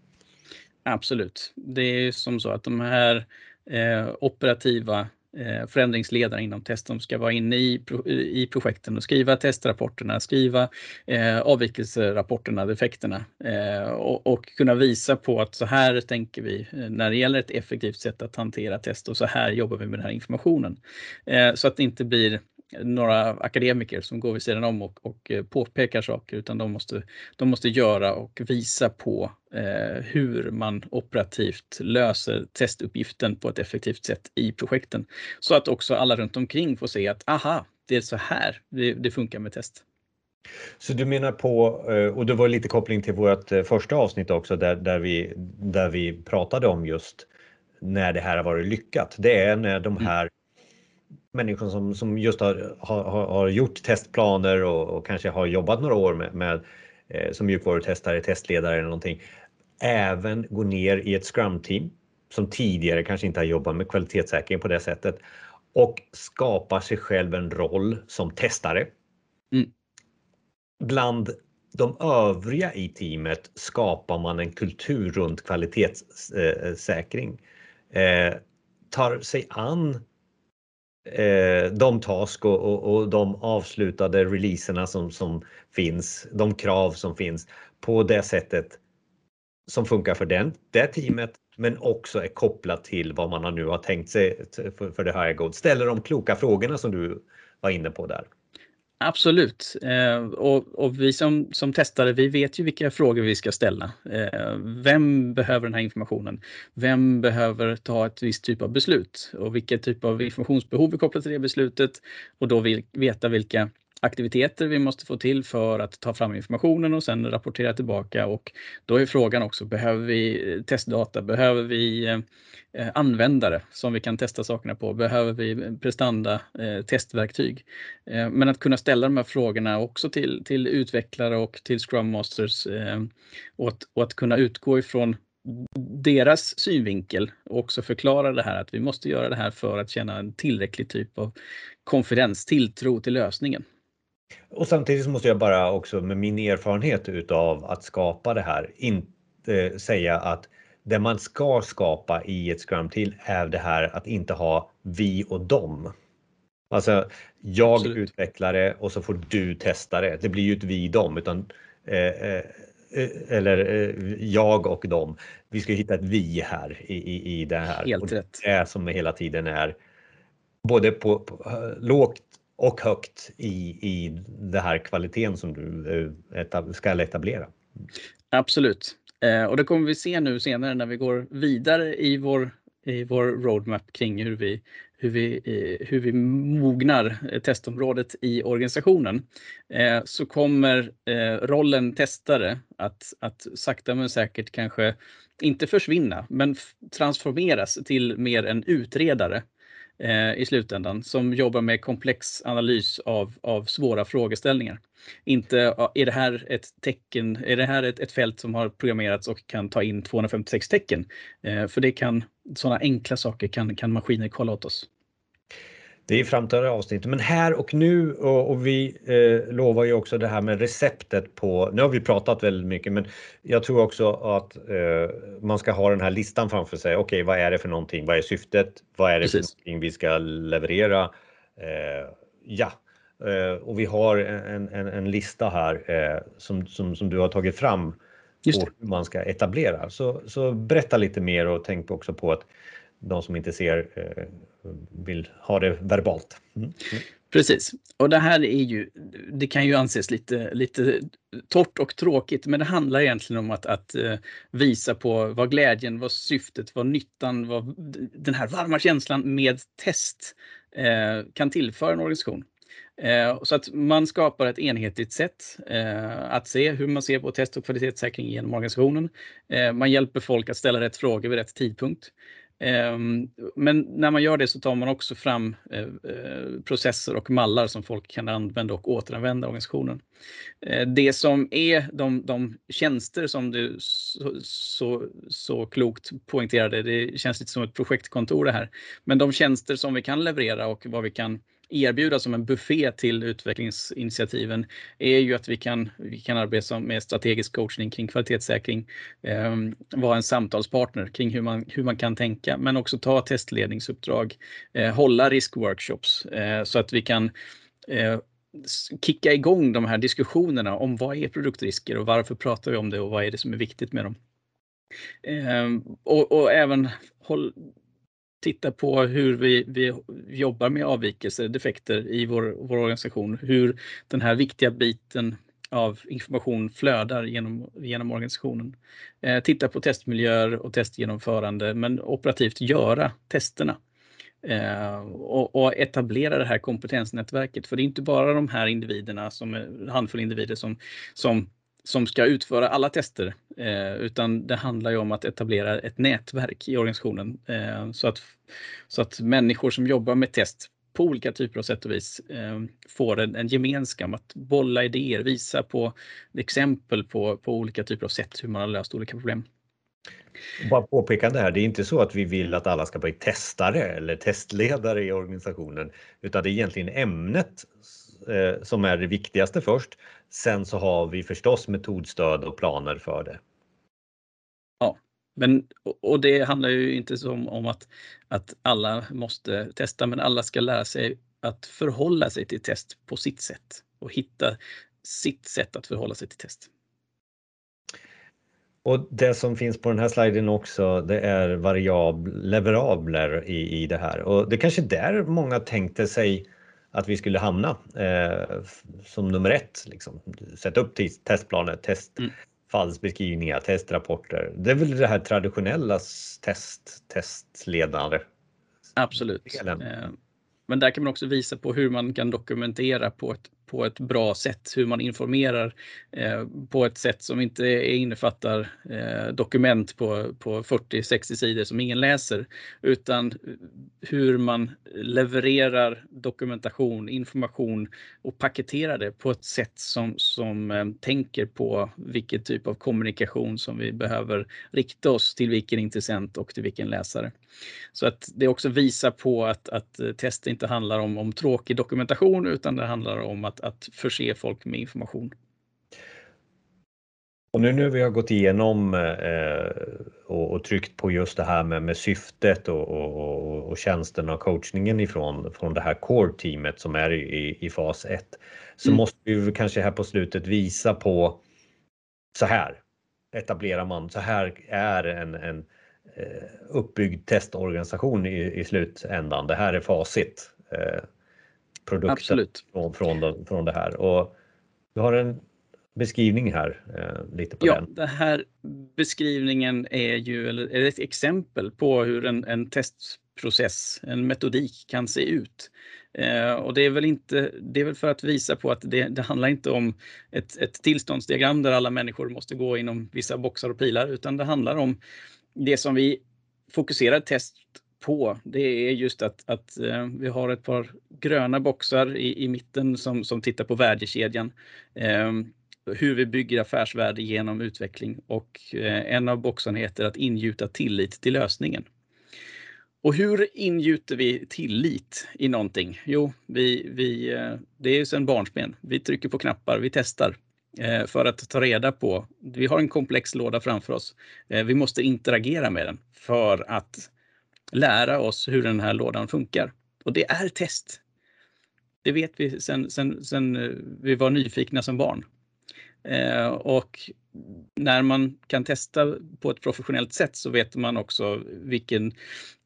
Absolut. Det är som så att de här eh, operativa Eh, förändringsledare inom test som ska vara inne i, eh, i projekten och skriva testrapporterna, skriva eh, avvikelserapporterna, defekterna eh, och, och, kunna visa på att så här tänker vi eh, när det gäller ett effektivt sätt att hantera test och så här jobbar vi med den här informationen. Eh, så att det inte blir några akademiker som går vid sidan om och, och eh, påpekar saker, utan de måste, de måste göra och visa på eh, hur man operativt löser testuppgiften på ett effektivt sätt i projekten. Så att också alla runt omkring får se att aha, det är så här det, det funkar med test. Så du menar på, eh, och det var lite koppling till vårt eh, första avsnitt också där, där, vi, där vi pratade om just när det här har varit lyckat. Det är när de mm. här människor som, som just har, har, har gjort testplaner och, och, kanske har jobbat några år med, med eh, som mjukvarutestare, testledare eller någonting, även går ner i ett scrum-team som tidigare kanske inte har jobbat med kvalitetssäkring på det sättet och skapar sig själv en roll som testare. Mm. Bland de övriga i teamet skapar man en kultur runt kvalitetssäkring. Eh, tar sig an eh, de task och, och, och, de avslutade releaserna som, som finns, de krav som finns på det sättet som funkar för den, det teamet men också är kopplat till vad man nu har tänkt sig för, för det här gold. Ställer de kloka frågorna som du var inne på där. Absolut. Eh, och, och, vi som, som testare, vi vet ju vilka frågor vi ska ställa. Eh, vem behöver den här informationen? Vem behöver ta ett visst typ av beslut? Och vilket typ av informationsbehov är kopplat till det beslutet? Och då vill, veta vilka aktiviteter vi måste få till för att ta fram informationen och sen rapportera tillbaka. Och då är frågan också, behöver vi eh, testdata? Behöver vi eh, eh, användare som vi kan testa sakerna på? Behöver vi prestanda testverktyg? Men att kunna ställa de här frågorna också till, till utvecklare och till Scrum Masters och, att, och att kunna utgå ifrån deras synvinkel och också förklara det här att vi måste göra det här för att känna en tillräcklig typ av konfidens, tilltro till lösningen. Och samtidigt måste jag bara också med min erfarenhet utav att skapa det här inte säga att det man ska skapa i ett scrum till är det här att inte ha vi och dem. Alltså jag Absolut. utvecklare och så får du testa det. Det blir ju inte vi och dem utan eh, eh, eller eh, jag och dem. Vi ska hitta ett vi här i, i, i det här. Helt och rätt. Det som hela tiden är både på, på lågt och högt i, i den här kvaliteten som du eh, ska etablera. Absolut. Eh, och det kommer vi se nu senare när vi går vidare i vår, i vår roadmap kring hur vi, hur vi, eh, hur vi mognar eh, testområdet i organisationen. Eh, så kommer eh, rollen testare att, att sakta men säkert kanske inte försvinna, men transformeras till mer en utredare eh, i slutändan som jobbar med komplex analys av, av svåra frågeställningar. Inte är det här ett tecken, är det här ett, ett fält som har programmerats och kan ta in 256 tecken? Eh, för det kan, sådana enkla saker kan, kan maskiner kolla åt oss. Det är i framtida avsnitt, men här och nu och, och vi eh, lovar ju också det här med receptet på, nu har vi pratat väldigt mycket, men jag tror också att eh, man ska ha den här listan framför sig. Okej, okay, vad är det för någonting? Vad är syftet? Vad är det Precis. för någonting vi ska leverera? Eh, ja, eh, och vi har en, en, en lista här eh, som, som, som du har tagit fram på hur man ska etablera. Så, så berätta lite mer och tänk också på att de som inte ser eh, vill ha det verbalt. Mm. Precis. Och det här är ju, det kan ju anses lite, lite torrt och tråkigt, men det handlar egentligen om att, att eh, visa på vad glädjen, vad syftet, vad nyttan, vad den här varma känslan med test eh, kan tillföra en organisation. Eh, så att man skapar ett enhetligt sätt att se hur man ser på test och kvalitetssäkring genom organisationen. man hjälper folk att ställa rätt frågor vid rätt tidpunkt. Ehm, men när man gör det så tar man också fram eh, eh, processer och mallar som folk kan använda och återanvända i organisationen. Eh, det som är de, de tjänster som du så, så, så, klokt poängterade, det känns lite som ett projektkontor det här. Men de tjänster som vi kan leverera och vad vi kan erbjuda som en buffé till utvecklingsinitiativen är ju att vi kan, vi kan arbeta med strategisk coachning kring kvalitetssäkring, eh, vara en samtalspartner kring hur man, hur man kan tänka, men också ta testledningsuppdrag, eh, hålla riskworkshops eh, så att vi kan eh, kicka igång de här diskussionerna om vad är produktrisker och varför pratar vi om det och vad är det som är viktigt med dem. Eh, och, och, även håll, titta på hur vi, vi jobbar med avvikelser, defekter i vår, vår organisation. Hur den här viktiga biten av information flödar genom, genom organisationen. Eh, titta på testmiljöer och testgenomförande men operativt göra testerna. Eh, och, och, etablera det här kompetensnätverket. För det är inte bara de här individerna, som är handfull individer som, som som ska utföra alla tester, eh, utan det handlar ju om att etablera ett nätverk i organisationen eh, så, att, så att människor som jobbar med test på olika typer av sätt och vis eh, får en, en gemenskap att bolla idéer, visa på exempel på, på olika typer av sätt hur man har löst olika problem. Bara påpekande här, det är inte så att vi vill att alla ska bli testare eller testledare i organisationen, utan det är egentligen ämnet eh, som är det viktigaste först. Sen så har vi förstås metodstöd och planer för det. Ja, men och det handlar ju inte som om att, att alla måste testa, men alla ska lära sig att förhålla sig till test på sitt sätt och hitta sitt sätt att förhålla sig till test. Och det som finns på den här sliden också, det är variabler, leverabler i, i det här och det kanske där många tänkte sig att vi skulle hamna eh, som nummer ett. Liksom. Sätta upp testplaner, testfallsbeskrivningar, mm. testrapporter. Det är väl det här traditionella test, testledande. Absolut. Delen. Eh, men där kan man också visa på hur man kan dokumentera på ett på ett bra sätt, hur man informerar eh, på ett sätt som inte innefattar eh, dokument på, på 40-60 sidor som ingen läser, utan hur man levererar dokumentation, information och paketerar det på ett sätt som, som eh, tänker på vilken typ av kommunikation som vi behöver rikta oss till vilken intressent och till vilken läsare. Så att det också visar på att, att eh, test inte handlar om, om tråkig dokumentation utan det handlar om att att förse folk med information. Och nu när vi har gått igenom eh, och, och, tryckt på just det här med, med syftet och, och, och tjänsten och coachningen ifrån från det här core-teamet som är i, i fas 1 så mm. måste vi kanske här på slutet visa på så här etablerar man, så här är en, en eh, uppbyggd testorganisation i, i slutändan. Det här är facit. Eh, produkten Absolut. Från, från, från det här. Och du har en beskrivning här, eh, lite på ja, den. Den här beskrivningen är ju eller, är ett exempel på hur en, en testprocess, en metodik kan se ut. Eh, och det är väl inte, det är väl för att visa på att det, det handlar inte om ett, ett tillståndsdiagram där alla människor måste gå inom vissa boxar och pilar, utan det handlar om det som vi fokuserar test på, det är just att, att eh, vi har ett par gröna boxar i, i mitten som, som tittar på värdekedjan. Eh, hur vi bygger affärsvärde genom utveckling och eh, en av boxarna heter att ingjuta tillit till lösningen. Och hur ingjuter vi tillit i någonting? Jo, vi, vi, eh, det är ju sedan barnsben. Vi trycker på knappar, vi testar eh, för att ta reda på. Vi har en komplex låda framför oss. Eh, vi måste interagera med den för att lära oss hur den här lådan funkar. Och det är test. Det vet vi sen, sen, sen eh, vi var nyfikna som barn. Eh, och när man kan testa på ett professionellt sätt så vet man också vilken,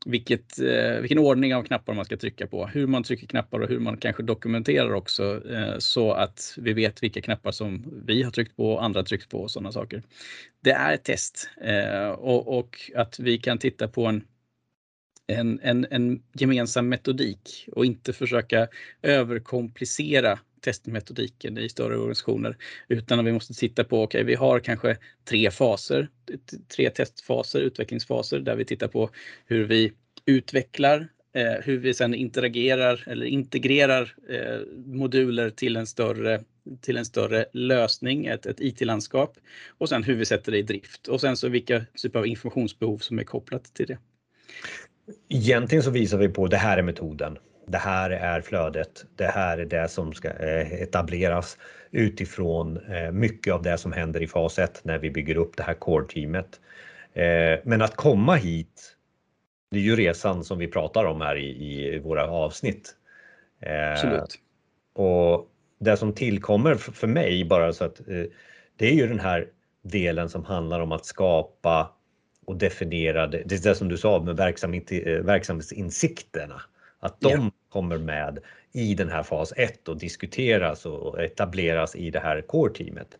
vilket, eh, vilken ordning av knappar man ska trycka på, hur man trycker knappar och hur man kanske dokumenterar också eh, så att vi vet vilka knappar som vi har tryckt på och andra tryckt på och sådana saker. Det är ett test eh, och, och att vi kan titta på en en, en, en gemensam metodik och inte försöka överkomplicera testmetodiken i större organisationer, utan vi måste titta på, okej, okay, vi har kanske tre faser, tre testfaser, utvecklingsfaser, där vi tittar på hur vi utvecklar, eh, hur vi sedan interagerar eller integrerar eh, moduler till en större till en större lösning, ett, ett IT-landskap och sen hur vi sätter det i drift och sen så vilka typer av informationsbehov som är kopplat till det. Egentligen så visar vi på det här är metoden det här är flödet. Det här är det som ska eh, etableras utifrån eh, mycket av det som händer i fas 1 när vi bygger upp det här core-teamet. Eh, men att komma hit, det är ju resan som vi pratar om här i, våra avsnitt. Absolut. Och det som tillkommer för mig bara så att det är ju den här delen som handlar om att skapa och definiera det, är det som du sa med verksamhetsinsikterna. Att de yeah. kommer med i den här fas 1 och diskuteras och etableras i det här core-teamet.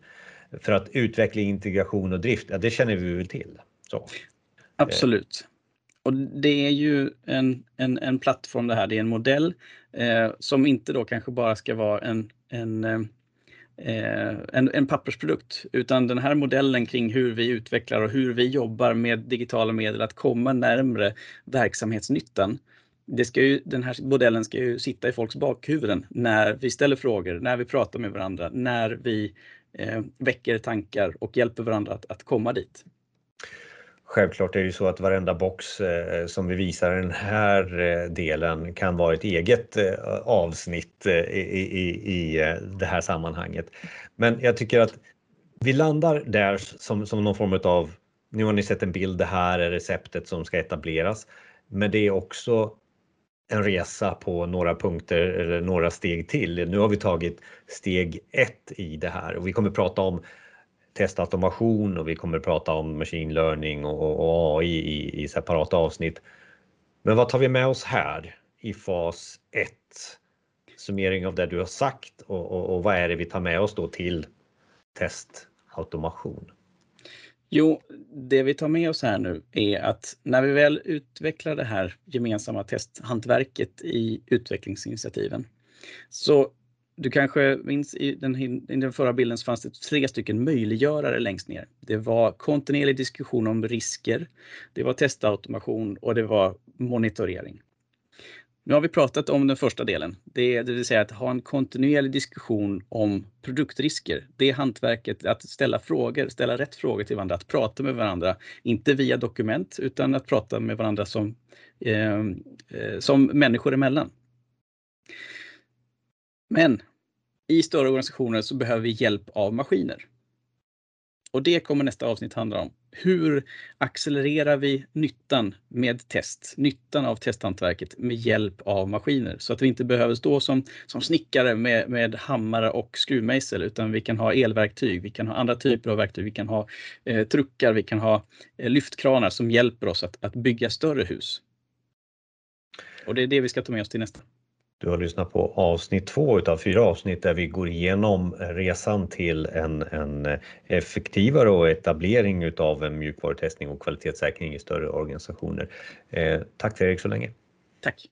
För att utveckling, integration och drift, ja, det känner vi väl till. Så. Absolut. Och det är ju en, en, en plattform det här, det är en modell eh, som inte då kanske bara ska vara en, en eh, Eh, en, en pappersprodukt, utan den här modellen kring hur vi utvecklar och hur vi jobbar med digitala medel att komma närmre verksamhetsnyttan det ska ju, den här modellen ska ju sitta i folks bakhuvuden när vi ställer frågor, när vi pratar med varandra, när vi eh, väcker tankar och hjälper varandra att, att komma dit. Självklart är det ju så att varenda box eh, som vi visar i den här eh, delen kan vara ett eget eh, avsnitt eh, i, i, i eh, det här sammanhanget. Men jag tycker att vi landar där som, som någon form av, nu har ni sett en bild, det här är receptet som ska etableras. Men det är också en resa på några punkter eller några steg till. Nu har vi tagit steg ett i det här och vi kommer prata om testautomation och vi kommer prata om machine learning och, och AI i, i separata avsnitt. Men vad tar vi med oss här i fas 1? Summering av det du har sagt och, och, och vad är det vi tar med oss då till testautomation? Jo, det vi tar med oss här nu är att när vi väl utvecklar det här gemensamma testhantverket i utvecklingsinitiativen så du kanske minns i den, i den förra bilden så fanns det tre stycken möjliggörare längst ner. Det var kontinuerlig diskussion om risker, det var testautomation och det var monitorering. Nu har vi pratat om den första delen, det, det vill säga att ha en kontinuerlig diskussion om produktrisker. Det är hantverket att ställa frågor, ställa rätt frågor till varandra, att prata med varandra, inte via dokument utan att prata med varandra som, eh, eh som människor emellan. Men i större organisationer så behöver vi hjälp av maskiner. Och det kommer nästa avsnitt handla om. Hur accelererar vi nyttan med test, nyttan av testhantverket med hjälp av maskiner så att vi inte behöver stå som, som snickare med, med hammare och skruvmejsel utan vi kan ha elverktyg, vi kan ha andra typer av verktyg, vi kan ha eh, truckar, vi kan ha eh, lyftkranar som hjälper oss att, att bygga större hus. Och det är det vi ska ta med oss till nästa. Du har lyssnat på avsnitt två utav fyra avsnitt där vi går igenom resan till en, en effektivare och etablering utav en mjukvarutestning och kvalitetssäkring i större organisationer. Eh, tack Fredrik så länge. Tack.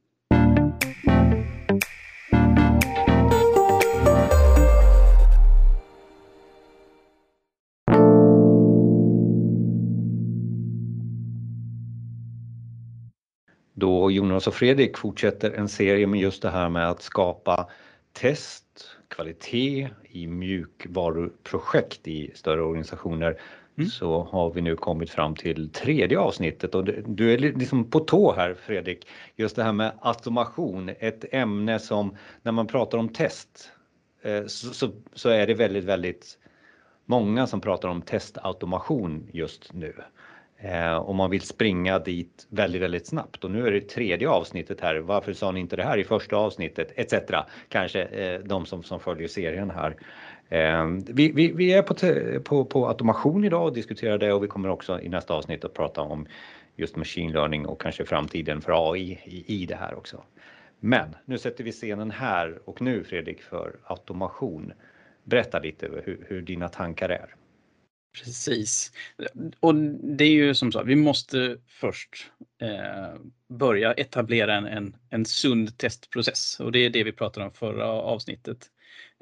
Då Jonas och Fredrik fortsätter en serie med just det här med att skapa test, kvalitet i mjukvaruprojekt i större organisationer mm. så har vi nu kommit fram till tredje avsnittet och du är liksom på tå här Fredrik. Just det här med automation, ett ämne som när man pratar om test eh, så, så, så är det väldigt, väldigt många som pratar om testautomation just nu. Eh, och man vill springa dit väldigt, väldigt snabbt. Och nu är det tredje avsnittet här. Varför sa ni inte det här i första avsnittet? Etc. Kanske eh, de som, som följer serien här. Eh, vi, vi, vi, är på, på, på automation idag och diskuterar det och vi kommer också i nästa avsnitt att prata om just machine learning och kanske framtiden för AI i, i det här också. Men nu sätter vi scenen här och nu Fredrik för automation. Berätta lite hur, hur dina tankar är. Precis. Och det är ju som sagt, vi måste först eh, börja etablera en, en, en sund testprocess och det är det vi pratade om förra avsnittet.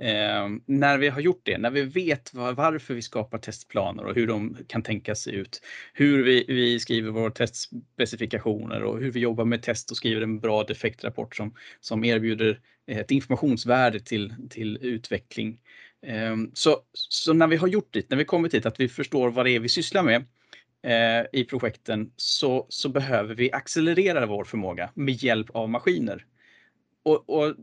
Eh, när vi har gjort det, när vi vet var, varför vi skapar testplaner och hur de kan tänkas se ut, hur vi, vi skriver våra testspecifikationer och hur vi jobbar med test och skriver en bra defektrapport som, som erbjuder ett informationsvärde till, till utveckling Ehm, så, så när vi har gjort det, när vi kommit dit att vi förstår vad det är vi sysslar med eh, i projekten så, så behöver vi accelerera vår förmåga med hjälp av maskiner. Och, och,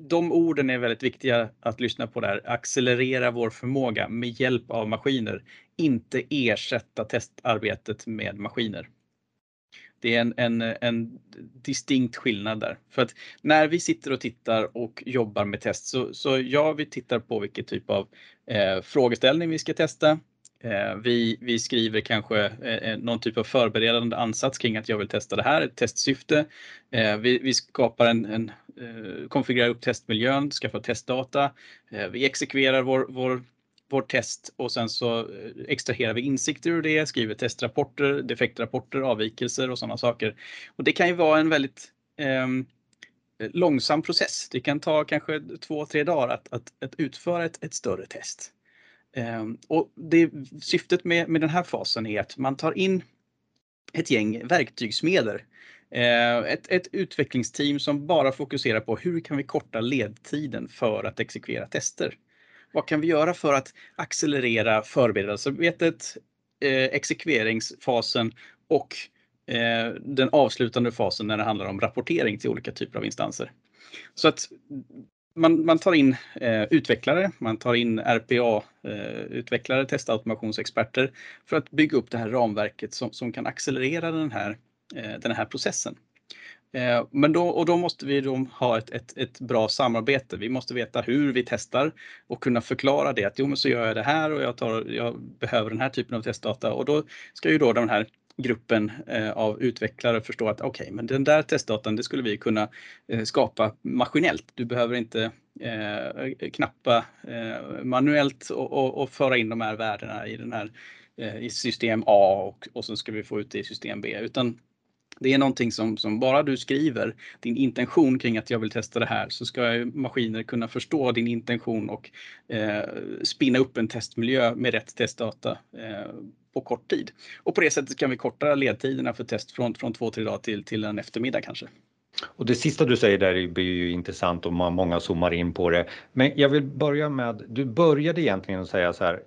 de orden är väldigt viktiga att lyssna på där. Accelerera vår förmåga med hjälp av maskiner, inte ersätta testarbetet med maskiner. Det är en, en, en distinkt skillnad där. För att när vi sitter och tittar och jobbar med test så, så ja, vi tittar på vilken typ av eh, frågeställning vi ska testa. Eh, vi, vi skriver kanske eh, eh någon typ av förberedande ansats kring att jag vill testa det här, ett testsyfte. Eh, vi, vi skapar en, en eh, konfigurerar upp testmiljön, skaffar testdata. Eh, vi exekverar vår, vår vårt test och sen så eh, extraherar vi insikter ur det, skriver testrapporter, defektrapporter, avvikelser och sådana saker. Och det kan ju vara en väldigt eh, långsam process. Det kan ta kanske två, tre dagar att, att, att utföra ett, ett, större test. Eh, och det, syftet med, med den här fasen är att man tar in ett gäng verktygsmedel ehm, ett, ett, utvecklingsteam som bara fokuserar på hur kan vi korta ledtiden för att exekvera tester. Vad kan vi göra för att accelerera förberedelsearbetet, eh, exekveringsfasen och eh, den avslutande fasen när det handlar om rapportering till olika typer av instanser. Så att man, man tar in eh, utvecklare, man tar in RPA-utvecklare, eh, testautomationsexperter för att bygga upp det här ramverket som, som kan accelerera den här, eh, den här processen. Eh, men då, och då måste vi då ha ett, ett, ett, bra samarbete. Vi måste veta hur vi testar och kunna förklara det. Att jo, men så gör jag det här och jag, tar, jag behöver den här typen av testdata. Och då ska ju då den här gruppen eh, av utvecklare förstå att okej, okay, men den där testdatan det skulle vi kunna eh, skapa maskinellt. Du behöver inte eh, knappa eh, manuellt och, och, och, föra in de här värdena i den här eh, i system A och, och så ska vi få ut det i system B. Utan det är någonting som, som bara du skriver din intention kring att jag vill testa det här så ska maskiner kunna förstå din intention och eh, spinna upp en testmiljö med rätt testdata eh, på kort tid. Och på det sättet kan vi korta ledtiderna för test från, från två, tre dagar till, till en eftermiddag kanske. Och det sista du säger där blir ju intressant och många zoomar in på det. Men jag vill börja med, du började egentligen att säga så här.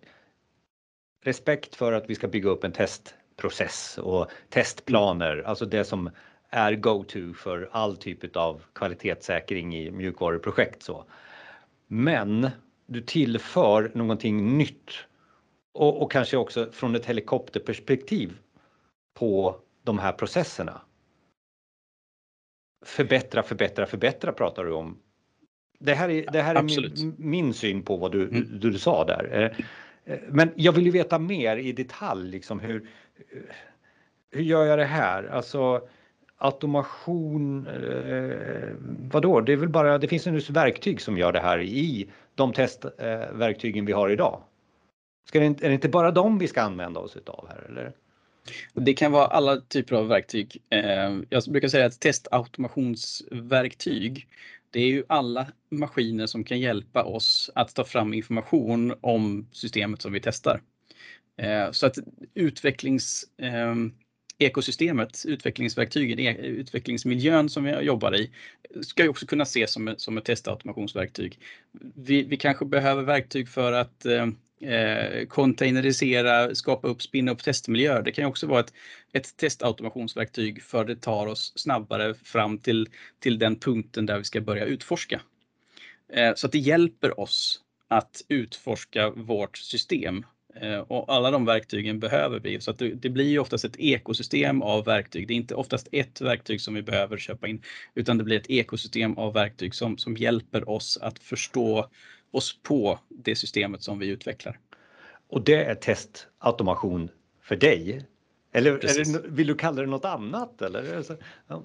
Respekt för att vi ska bygga upp en test process och testplaner, alltså det som är go-to för all typ av kvalitetssäkring i mjukvaruprojekt. Så. Men du tillför någonting nytt och, och kanske också från ett helikopterperspektiv på de här processerna. Förbättra, förbättra, förbättra pratar du om. Det här är, det här är min, min, syn på vad du, mm. du, du sa där. Men jag vill ju veta mer i detalj, liksom hur, hur gör jag det här? Alltså automation, eh, vadå? Det är väl bara, det finns ju verktyg som gör det här i de testverktygen vi har idag. Ska det är det inte bara dem vi ska använda oss utav här eller? Det kan vara alla typer av verktyg. Eh, jag brukar säga att testautomationsverktyg, det är ju alla maskiner som kan hjälpa oss att ta fram information om systemet som vi testar. Eh, så att utvecklings, ehm, ekosystemet, utvecklingsverktygen, e-, utvecklingsmiljön som vi jobbar i, ska ju också kunna ses som, som ett testautomationsverktyg. Vi, vi kanske behöver verktyg för att ehm, eh, containerisera, skapa upp, spinna upp testmiljöer. Det kan ju också vara ett, ett testautomationsverktyg för det tar oss snabbare fram till, till den punkten där vi ska börja utforska. Eh, så att det hjälper oss att utforska vårt system. Eh, och alla de verktygen behöver vi. Så att det, det blir ju oftast ett ekosystem av verktyg. Det är inte oftast ett verktyg som vi behöver köpa in, utan det blir ett ekosystem av verktyg som, som hjälper oss att förstå oss på det systemet som vi utvecklar. Och det är testautomation för dig? Eller det, vill du kalla det något annat? Eller? Ja.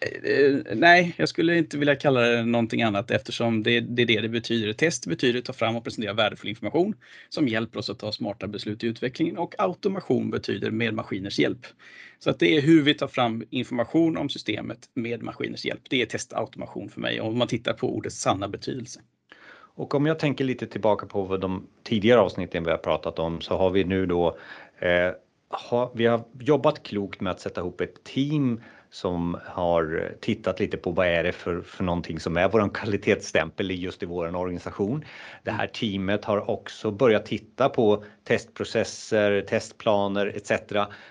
Eh, nej, jag skulle inte vilja kalla det någonting annat eftersom det, det är det det betyder. Test betyder att ta fram och presentera värdefull information som hjälper oss att ta smarta beslut i utvecklingen och automation betyder med maskiners hjälp. Så att det är hur vi tar fram information om systemet med maskiners hjälp. Det är testautomation för mig om man tittar på ordets sanna betydelse. Och om jag tänker lite tillbaka på de tidigare avsnitten vi har pratat om så har vi nu då eh, ha, vi har jobbat klokt med att sätta ihop ett team som har tittat lite på vad är det för, för någonting som är våran kvalitetsstämpel i just i våran organisation. Det här teamet har också börjat titta på testprocesser, testplaner etc.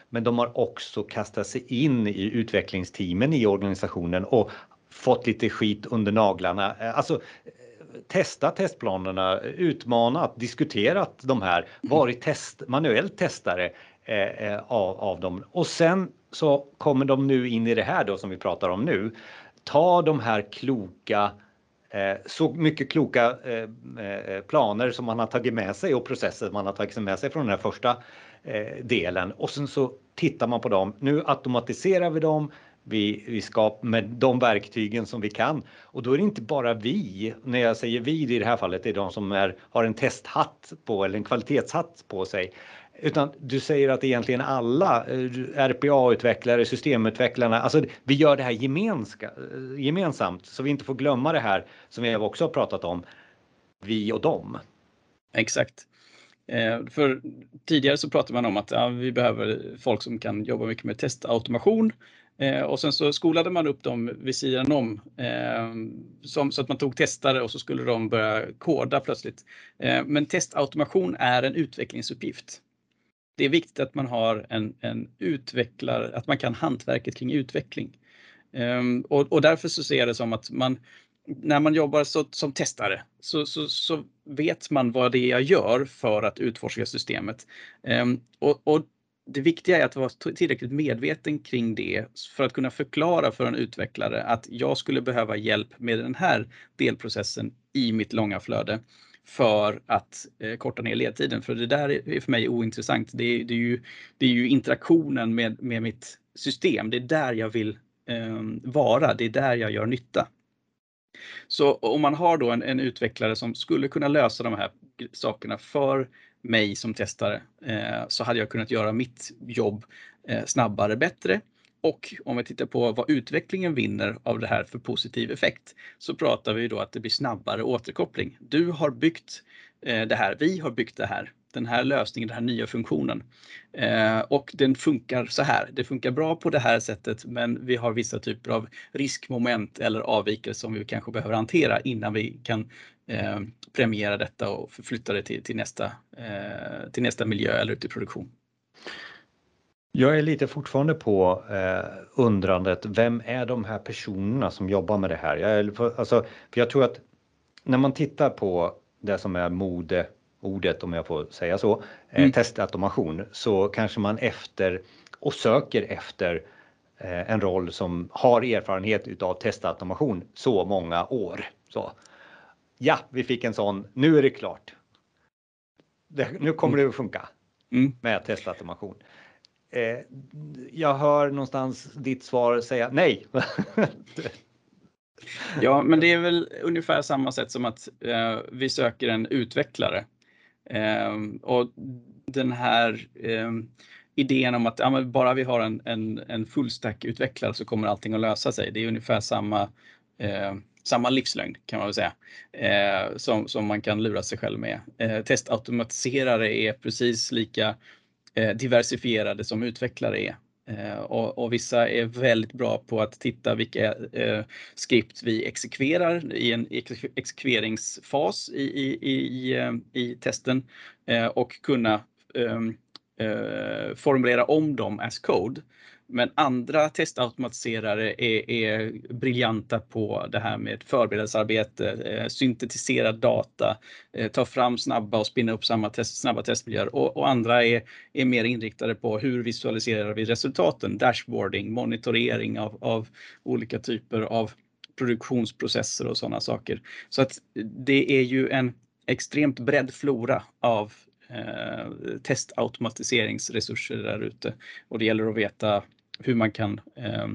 Men de har också kastat sig in i utvecklingsteamen i organisationen och fått lite skit under naglarna. Eh, alltså testa testplanerna, utmanat, diskuterat de här, varit test, manuellt testare eh, eh, av, av dem. Och sen så kommer de nu in i det här då som vi pratar om nu. Ta de här kloka eh, så mycket kloka eh, planer som man har tagit med sig och processer man har tagit med sig från den här första delen och sen så tittar man på dem. Nu automatiserar vi dem vi, vi skapar med de verktygen som vi kan. Och då är det inte bara vi, när jag säger vi i det här fallet, det är de som är, har en testhatt på eller en kvalitetshatt på sig. Utan du säger att egentligen alla eh, RPA-utvecklare, systemutvecklarna, alltså vi gör det här gemenska, eh, gemensamt så vi inte får glömma det här som vi också har pratat om, vi och dem. Exakt. Eh, för tidigare så pratade man om att ja, vi behöver folk som kan jobba mycket med testautomation Eh, och sen så skolade man upp dem vid sidan om eh, som, så att man tog testare och så skulle de börja koda plötsligt. Eh, men testautomation är en utvecklingsuppgift. Det är viktigt att man har en, en utvecklare, att man kan hantverket kring utveckling. Ehm, och, och, därför så ser jag det som att man, när man jobbar så, som testare så, så, så, vet man vad det är jag gör för att utforska systemet. Ehm, och, och det viktiga är att vara tillräckligt medveten kring det för att kunna förklara för en utvecklare att jag skulle behöva hjälp med den här delprocessen i mitt långa flöde för att eh, korta ner ledtiden. För det där är för mig ointressant. Det är, det är, ju, det är ju interaktionen med, med mitt system. Det är där jag vill eh, vara. Det är där jag gör nytta. Så om man har då en, en utvecklare som skulle kunna lösa de här sakerna för mig som testare eh, så hade jag kunnat göra mitt jobb eh, snabbare, bättre. Och om vi tittar på vad utvecklingen vinner av det här för positiv effekt så pratar vi då att det blir snabbare återkoppling. Du har byggt eh, det här, vi har byggt det här, den här lösningen, den här nya funktionen. Eh, och den funkar så här. Det funkar bra på det här sättet men vi har vissa typer av riskmoment eller avvikelser som vi kanske behöver hantera innan vi kan eh, premiera detta och förflytta det till, till, nästa, eh, till nästa miljö eller ut i produktion. Jag är lite fortfarande på eh, undrandet, vem är de här personerna som jobbar med det här? Jag, är, alltså, för jag tror att när man tittar på det som är modeordet, om jag får säga så, eh, mm. testautomation, så kanske man efter och söker efter eh, en roll som har erfarenhet utav testautomation så många år. Så. Ja, vi fick en sån. Nu är det klart. Det, nu kommer det att funka mm. med testautomation. Eh, jag hör någonstans ditt svar säga nej. ja, men det är väl ungefär samma sätt som att eh, vi söker en utvecklare. Eh, och den här eh, idén om att ja, bara vi har en, en, en fullstack utvecklare så kommer allting att lösa sig. Det är ungefär samma eh, samma livslängd kan man väl säga, eh, som, som man kan lura sig själv med. Eh, testautomatiserare är precis lika eh, diversifierade som utvecklare är. Eh, och, och, vissa är väldigt bra på att titta vilka eh, skript vi exekverar i en exekveringsfas i, i, i, i testen eh, och kunna ehm, eh, formulera om dem as code. Men andra testautomatiserare är, är briljanta på det här med förberedelsearbete, eh, syntetisera data, eh, ta fram snabba och spinna upp samma test, snabba testmiljöer. Och, och, andra är, är mer inriktade på hur visualiserar vi resultaten, dashboarding, monitorering av, av olika typer av produktionsprocesser och sådana saker. Så att det är ju en extremt bredd flora av eh, testautomatiseringsresurser där ute. Och det gäller att veta hur man kan eh,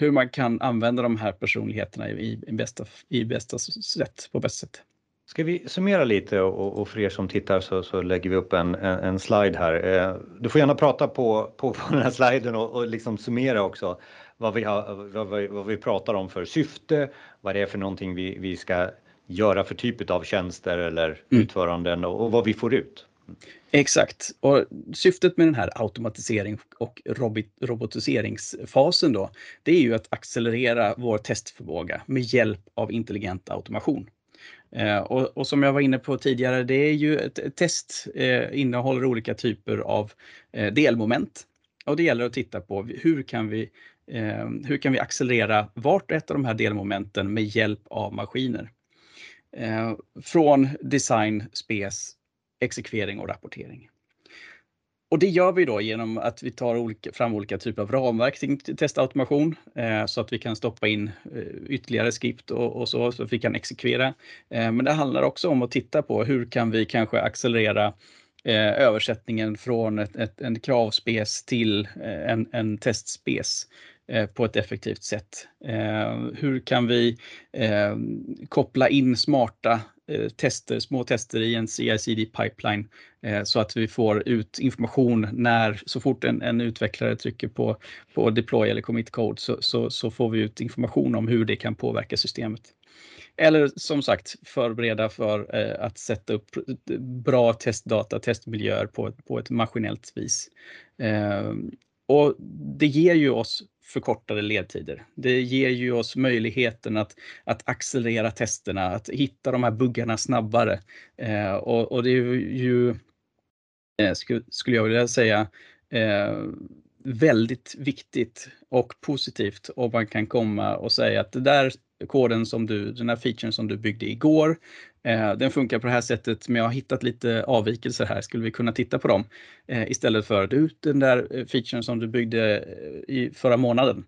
hur man kan använda de här personligheterna i, i, bästa, i bästa sätt, på bästa sätt. Ska vi summera lite och, och för er som tittar så, så lägger vi upp en, en, en slide här. Eh, du får gärna prata på, på, på den här sliden och, och liksom summera också vad vi, har, vad, vi, vad vi pratar om för syfte, vad det är för någonting vi, vi ska göra för typ av tjänster eller mm. utföranden och, och vad vi får ut. Exakt. Och syftet med den här automatisering och robotiseringsfasen då, det är ju att accelerera vår testförmåga med hjälp av intelligent automation. Eh, och, och, som jag var inne på tidigare, det är ju ett test eh, innehåller olika typer av eh, delmoment. Och det gäller att titta på hur kan vi, eh, hur kan vi accelerera vart och ett av de här delmomenten med hjälp av maskiner. Eh, från design, spes exekvering och rapportering. Och det gör vi då genom att vi tar olika, fram olika typer av ramverk till testautomation eh, så att vi kan stoppa in eh, ytterligare skript och, och, så, så att vi kan exekvera. Eh, men det handlar också om att titta på hur kan vi kanske accelerera eh, översättningen från ett, ett, en kravspes till eh, en, en testspes eh, på ett effektivt sätt. Eh, hur kan vi koppla in smarta Eh, tester, små tester i en CI-CD pipeline eh, så att vi får ut information när, så fort en, en utvecklare trycker på, på deploy eller commit code så, så, så, får vi ut information om hur det kan påverka systemet. Eller som sagt förbereda för eh, att sätta upp bra testdata, testmiljöer på, på ett maskinellt vis. Eh, och det ger ju oss förkortade ledtider. Det ger ju oss möjligheten att, att accelerera testerna, att hitta de här buggarna snabbare. Eh, och, och, det är ju, eh, skulle, skulle jag vilja säga, eh, väldigt viktigt och positivt om man kan komma och säga att det där koden som du, den här featuren som du byggde igår, eh, den funkar på det här sättet men jag har hittat lite avvikelser här, skulle vi kunna titta på dem? Eh, istället för du, den där eh, featuren som du byggde eh, i förra månaden,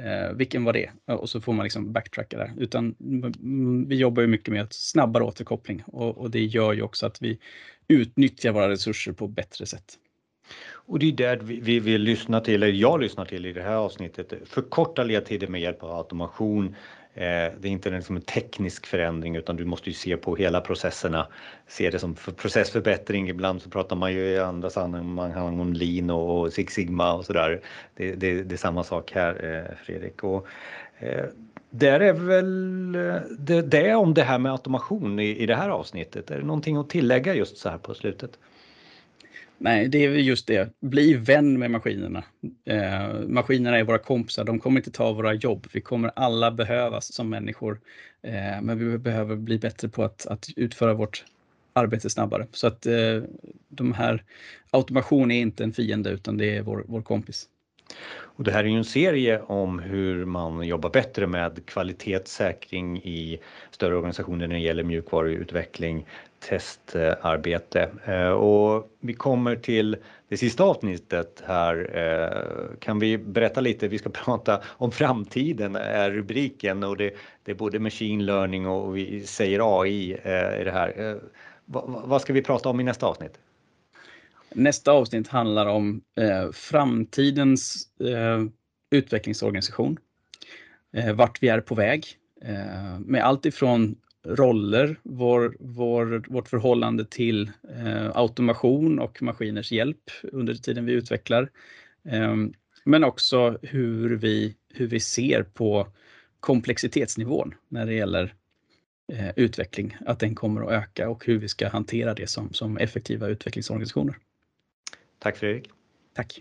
eh, vilken var det? Och så får man liksom backtracka där. Utan mm, mm, vi jobbar ju mycket med snabbare återkoppling och, och det gör ju också att vi utnyttjar våra resurser på bättre sätt. Och det är där vi, vi vill lyssna till, eller jag lyssnar till i det här avsnittet, förkorta ledtider med hjälp av automation. Eh, det är inte liksom en teknisk förändring utan du måste ju se på hela processerna, se det som processförbättring. Ibland så pratar man ju i andra sammanhang om lean och Six Sigma och sådär. Det, det, det är samma sak här eh, Fredrik. Och, eh, där är väl det, det om det här med automation i, i det här avsnittet. Är det någonting att tillägga just så här på slutet? Nej, det är just det. Bli vän med maskinerna. Eh, maskinerna är våra kompisar. De kommer inte ta våra jobb. Vi kommer alla behövas som människor. Eh, men vi behöver bli bättre på att, att utföra vårt arbete snabbare. Så att eh, de här automation är inte en fiende utan det är vår, vår kompis. Och det här är ju en serie om hur man jobbar bättre med kvalitetssäkring i större organisationer när det gäller mjukvaruutveckling, testarbete. Eh, och vi kommer till det sista avsnittet här. Eh, kan vi berätta lite? Vi ska prata om framtiden är rubriken och det, det är både machine learning och vi säger AI eh, i det här. Vad ska vi prata om i nästa avsnitt? Nästa avsnitt handlar om eh, framtidens eh, utvecklingsorganisation. Eh, vart vi är på väg. Eh, med allt ifrån roller, vår, vår, vårt förhållande till eh, automation och maskiners hjälp under tiden vi utvecklar. Eh, men också hur vi, hur vi ser på komplexitetsnivån när det gäller utveckling, att den kommer att öka och hur vi ska hantera det som, som effektiva utvecklingsorganisationer. Tack Fredrik. Tack.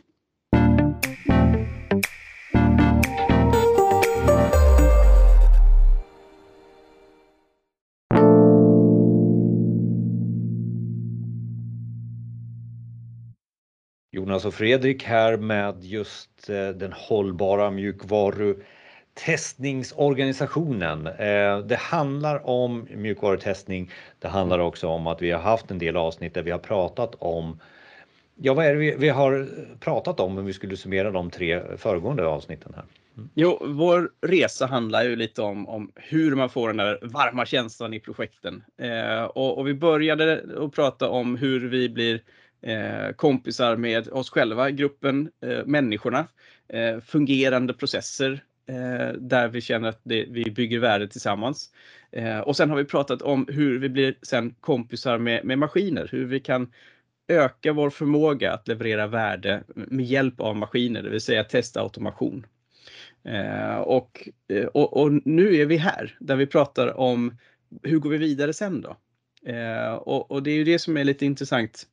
Jonas och Fredrik här med just eh, den hållbara mjukvarutestningsorganisationen. Eh, det handlar om mjukvarutestning. Det handlar också om att vi har haft en del avsnitt där vi har pratat om Ja, vad är det vi, vi har pratat om om vi skulle summera de tre föregående avsnitten här? Mm. Jo, vår resa handlar ju lite om, om hur man får den där varma känslan i projekten. Eh, och, och, vi började att prata om hur vi blir eh, kompisar med oss själva, gruppen, eh, människorna, eh, fungerande processer eh, där vi känner att det, vi bygger värde tillsammans. Eh, och sen har vi pratat om hur vi blir sen kompisar med, med maskiner, hur vi kan öka vår förmåga att leverera värde med hjälp av maskiner, det vill säga testa automation. Eh, och, eh, och, och, nu är vi här där vi pratar om hur går vi vidare sen då? Eh, och, och, det är ju det som är lite intressant.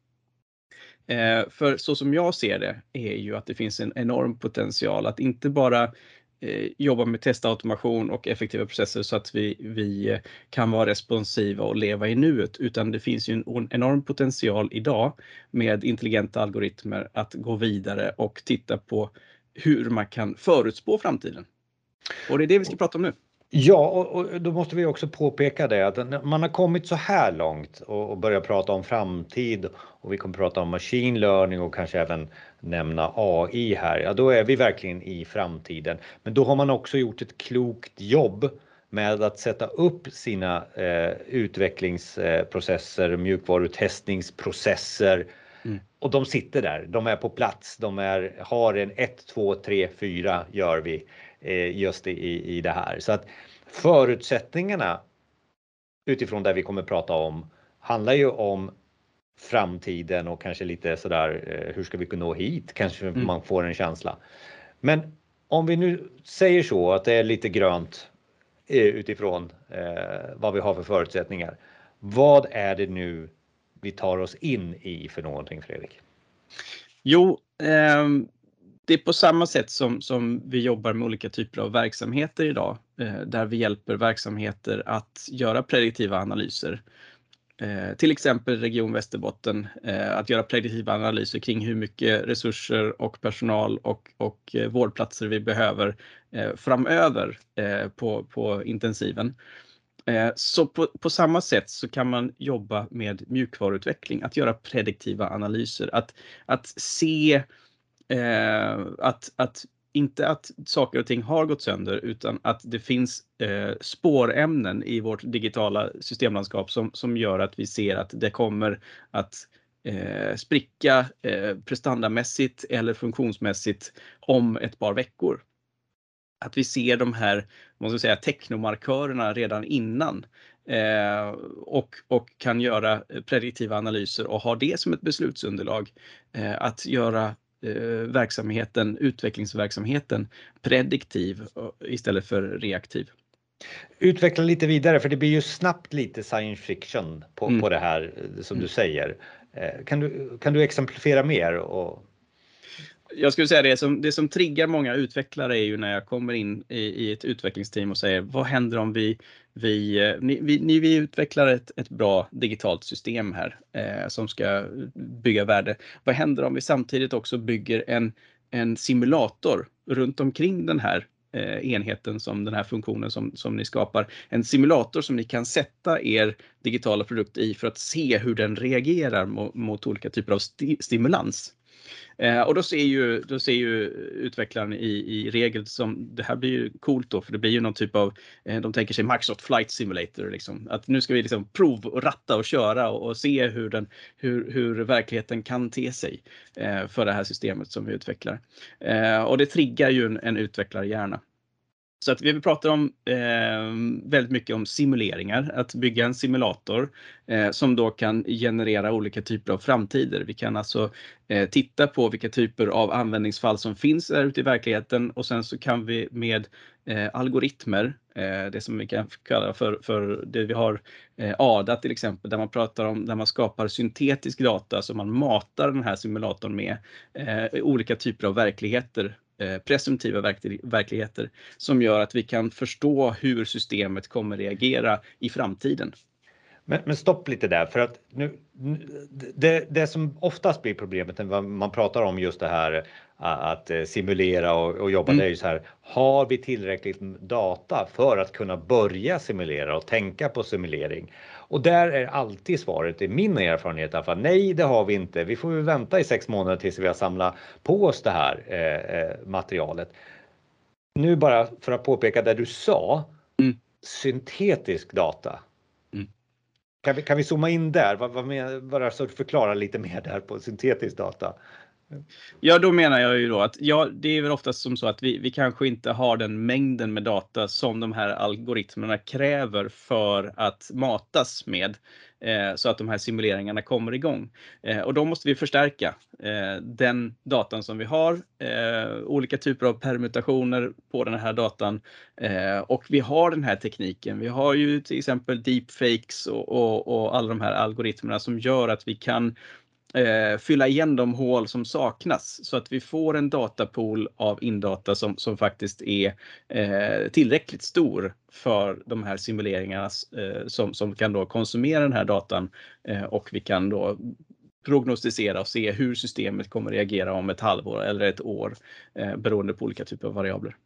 Eh, för så som jag ser det är ju att det finns en enorm potential att inte bara eh, jobba med testautomation och effektiva processer så att vi, vi kan vara responsiva och leva i nuet, utan det finns ju en enorm potential idag med intelligenta algoritmer att gå vidare och titta på hur man kan förutspå framtiden. Och det är det vi ska prata om nu. Ja, och, då måste vi också påpeka det att man har kommit så här långt och, börjat prata om framtid och vi kommer prata om machine learning och kanske även nämna AI här. Ja, då är vi verkligen i framtiden. Men då har man också gjort ett klokt jobb med att sätta upp sina eh, utvecklingsprocesser, mjukvarutestningsprocesser mm. och de sitter där. De är på plats. De är, har en 1, 2, 3, 4 gör vi just i, i det här. Så att förutsättningarna utifrån det vi kommer prata om handlar ju om framtiden och kanske lite sådär eh, hur ska vi kunna nå hit? Kanske mm. man får en känsla. Men om vi nu säger så att det är lite grönt eh, utifrån eh, vad vi har för förutsättningar. Vad är det nu vi tar oss in i för någonting Fredrik? Jo, eh, det är på samma sätt som, som vi jobbar med olika typer av verksamheter idag, eh, där vi hjälper verksamheter att göra prediktiva analyser. Eh, till exempel Region Västerbotten, eh, att göra prediktiva analyser kring hur mycket resurser och personal och, och eh, vårdplatser vi behöver eh, framöver eh, på, på intensiven. Eh, så på, på, samma sätt så kan man jobba med mjukvaruutveckling, att göra prediktiva analyser, att, att se eh, att, att inte att saker och ting har gått sönder utan att det finns eh, spårämnen i vårt digitala systemlandskap som, som gör att vi ser att det kommer att eh, spricka eh, prestandamässigt eller funktionsmässigt om ett par veckor. Att vi ser de här måste säga, teknomarkörerna redan innan eh, och, och kan göra prediktiva analyser och ha det som ett beslutsunderlag. Eh, att göra verksamheten, utvecklingsverksamheten prediktiv istället för reaktiv. Utveckla lite vidare för det blir ju snabbt lite science fiction på, mm. på det här eh, som du mm. säger. Eh, kan du, kan du exemplifiera mer? Och... Jag skulle säga det som, det som triggar många utvecklare är ju när jag kommer in i, i ett utvecklingsteam och säger vad händer om vi vi, eh, ni, vi, ni, vi utvecklar ett, ett bra digitalt system här eh, som ska bygga värde. Vad händer om vi samtidigt också bygger en, en simulator runt omkring den här eh, enheten som den här funktionen som, som ni skapar. En simulator som ni kan sätta er digitala produkt i för att se hur den reagerar mot, mot olika typer av sti stimulans. Eh, och då ser ju, då ser ju utvecklaren i, i regel som, det här blir ju coolt då, för det blir ju någon typ av, eh, de tänker sig Microsoft Flight Simulator, liksom. att nu ska vi liksom provratta och köra och, och se hur, den, hur, hur verkligheten kan te sig eh, för det här systemet som vi utvecklar. Eh, och det triggar ju en, en utvecklarhjärna. Så att vi pratar om eh, väldigt mycket om simuleringar, att bygga en simulator eh, som då kan generera olika typer av framtider. Vi kan alltså eh, titta på vilka typer av användningsfall som finns där ute i verkligheten och sen så kan vi med eh, algoritmer, eh, det som vi kan kalla för, för det vi har eh, ADA till exempel, där man pratar om där man skapar syntetisk data som man matar den här simulatorn med eh, olika typer av verkligheter presumtiva verkligheter som gör att vi kan förstå hur systemet kommer reagera i framtiden. Men, men stopp lite där för att nu, det, det som oftast blir problemet när man pratar om just det här att eh, simulera och, och jobba, mm. det är ju så här, har vi tillräckligt data för att kunna börja simulera och tänka på simulering? Och där är alltid svaret, i min erfarenhet i alla fall, nej det har vi inte. Vi får vänta i sex månader tills vi har samlat på oss det här eh, eh, materialet. Nu bara för att påpeka det du sa, mm. syntetisk data. Mm. Kan, vi, kan vi zooma in där? Vad, vad med, bara så förklara lite mer där på syntetisk data. Ja, då menar jag ju då att ja, det är väl oftast som så att vi, vi kanske inte har den mängden med data som de här algoritmerna kräver för att matas med eh, så att de här simuleringarna kommer igång. Eh, och då måste vi förstärka eh, den datan som vi har, eh, olika typer av permutationer på den här datan eh, och vi har den här tekniken. Vi har ju till exempel deepfakes och, och, och alla de här algoritmerna som gör att vi kan eh, fylla igen de hål som saknas så att vi får en datapool av indata som, som faktiskt är eh, tillräckligt stor för de här simuleringarna eh, som, som kan då konsumera den här datan eh, och vi kan då prognostisera och se hur systemet kommer reagera om ett halvår eller ett år eh, beroende på olika typer av variabler.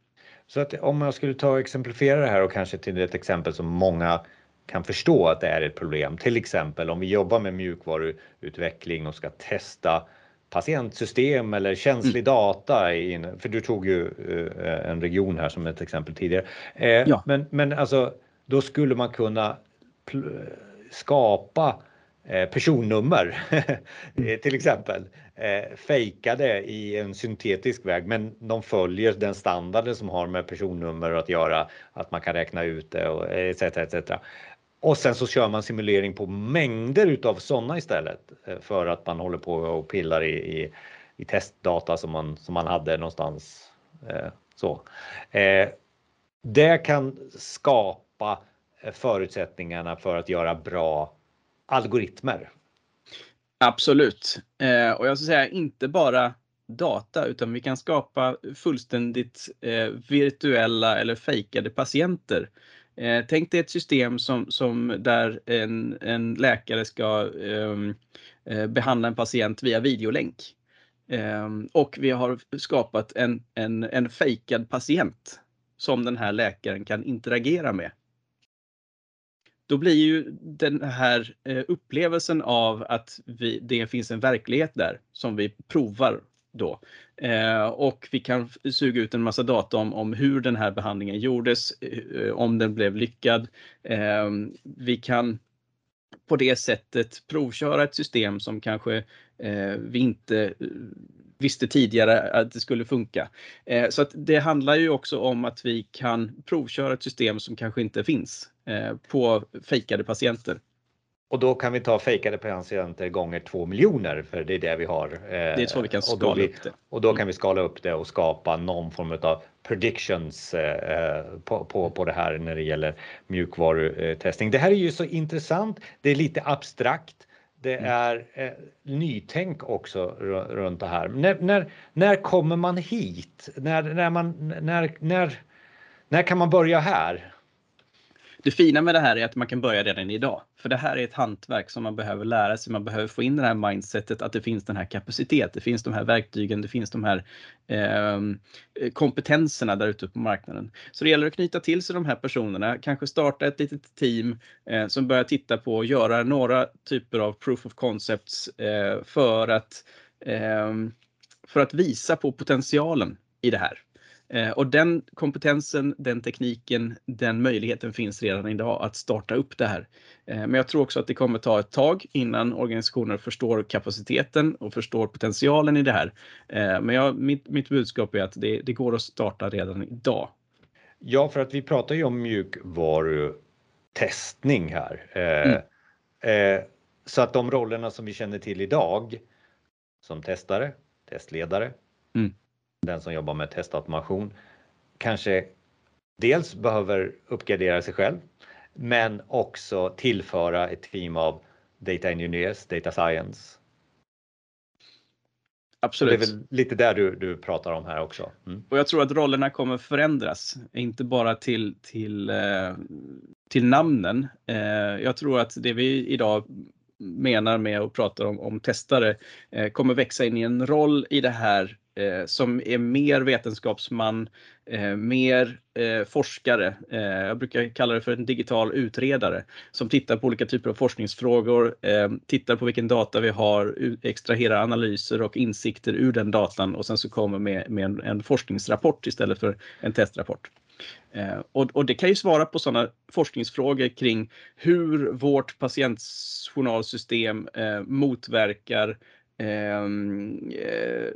Så att om jag skulle ta och exemplifiera det här och kanske till ett exempel som många kan förstå att det är ett problem. Till exempel om vi jobbar med mjukvaruutveckling och ska testa patientsystem eller känslig mm. data. In, för du tog ju uh, en region här som ett exempel tidigare. Eh, ja. men, men alltså, då skulle man kunna skapa eh, personnummer mm. till exempel eh, fejkade i en syntetisk väg, men de följer den standarden som har med personnummer att göra, att man kan räkna ut det och etc. etc. Och sen så kör man simulering på mängder utav sådana istället eh, för att man håller på och pillar i, i, i testdata som man, som man hade någonstans. Eh, så. Eh, det kan skapa eh, förutsättningarna för att göra bra algoritmer. Absolut. Eh, och jag ska säga inte bara data utan vi kan skapa fullständigt eh, virtuella eller fejkade patienter Eh, tänk dig ett system som, som där en, en läkare ska ehm, eh, behandla en patient via videolänk. Eh, och vi har skapat en, en, en fejkad patient som den här läkaren kan interagera med. Då blir ju den här eh, upplevelsen av att vi, det finns en verklighet där som vi provar då. Eh, och vi kan suga ut en massa data om, om hur den här behandlingen gjordes, eh, om den blev lyckad. Eh, vi kan på det sättet provköra ett system som kanske eh, vi inte eh, visste tidigare att det skulle funka. Eh, så att det handlar ju också om att vi kan provköra ett system som kanske inte finns eh, på fejkade patienter. Och då kan vi ta fejkade patienter gånger två miljoner för det är det vi har. Det är så vi kan skala vi, upp det. Och då kan vi skala upp det och skapa någon form av predictions eh, på, på, på det här när det gäller mjukvarutestning. Det här är ju så intressant. Det är lite abstrakt. Det mm. är eh, nytänk också runt det här. När, när, när kommer man hit? När, när, man, när, när, när kan man börja här? Det fina med det här är att man kan börja redan idag. För det här är ett hantverk som man behöver lära sig. Man behöver få in det här mindsetet att det finns den här kapaciteten, det finns de här verktygen, det finns de här eh, kompetenserna där ute på marknaden. Så det gäller att knyta till sig de här personerna, kanske starta ett litet team eh, som börjar titta på och göra några typer av proof of concepts eh, för att ehm, för att visa på potentialen i det här. Eh, och den kompetensen, den tekniken, den möjligheten finns redan idag att starta upp det här. Eh, men jag tror också att det kommer ta ett tag innan organisationer förstår kapaciteten och förstår potentialen i det här. Eh, men jag, mitt, mitt budskap är att det, det går att starta redan idag. Ja, för att vi pratar ju om mjukvarutestning här. Mm. Så att de rollerna som vi känner till idag som testare, testledare, mm den som jobbar med testautomation kanske dels behöver uppgradera sig själv, men också tillföra ett team av data engineers, data science. Absolut. Det är väl lite där du, du pratar om här också. Mm. Och jag tror att rollerna kommer förändras, inte bara till, till, eh, till namnen. Eh, jag tror att det vi idag menar med och pratar om, om testare eh, kommer växa in i en roll i det här eh, som är mer vetenskapsman, eh, mer eh, forskare. Eh, jag brukar kalla det för en digital utredare som tittar på olika typer av forskningsfrågor, eh, tittar på vilken data vi har, extraherar analyser och insikter ur den datan och sen så kommer med, med en, en forskningsrapport istället för en testrapport. Eh, och, och, det kan ju svara på sådana forskningsfrågor kring hur vårt patientjournalsystem eh, motverkar Ehm, eh,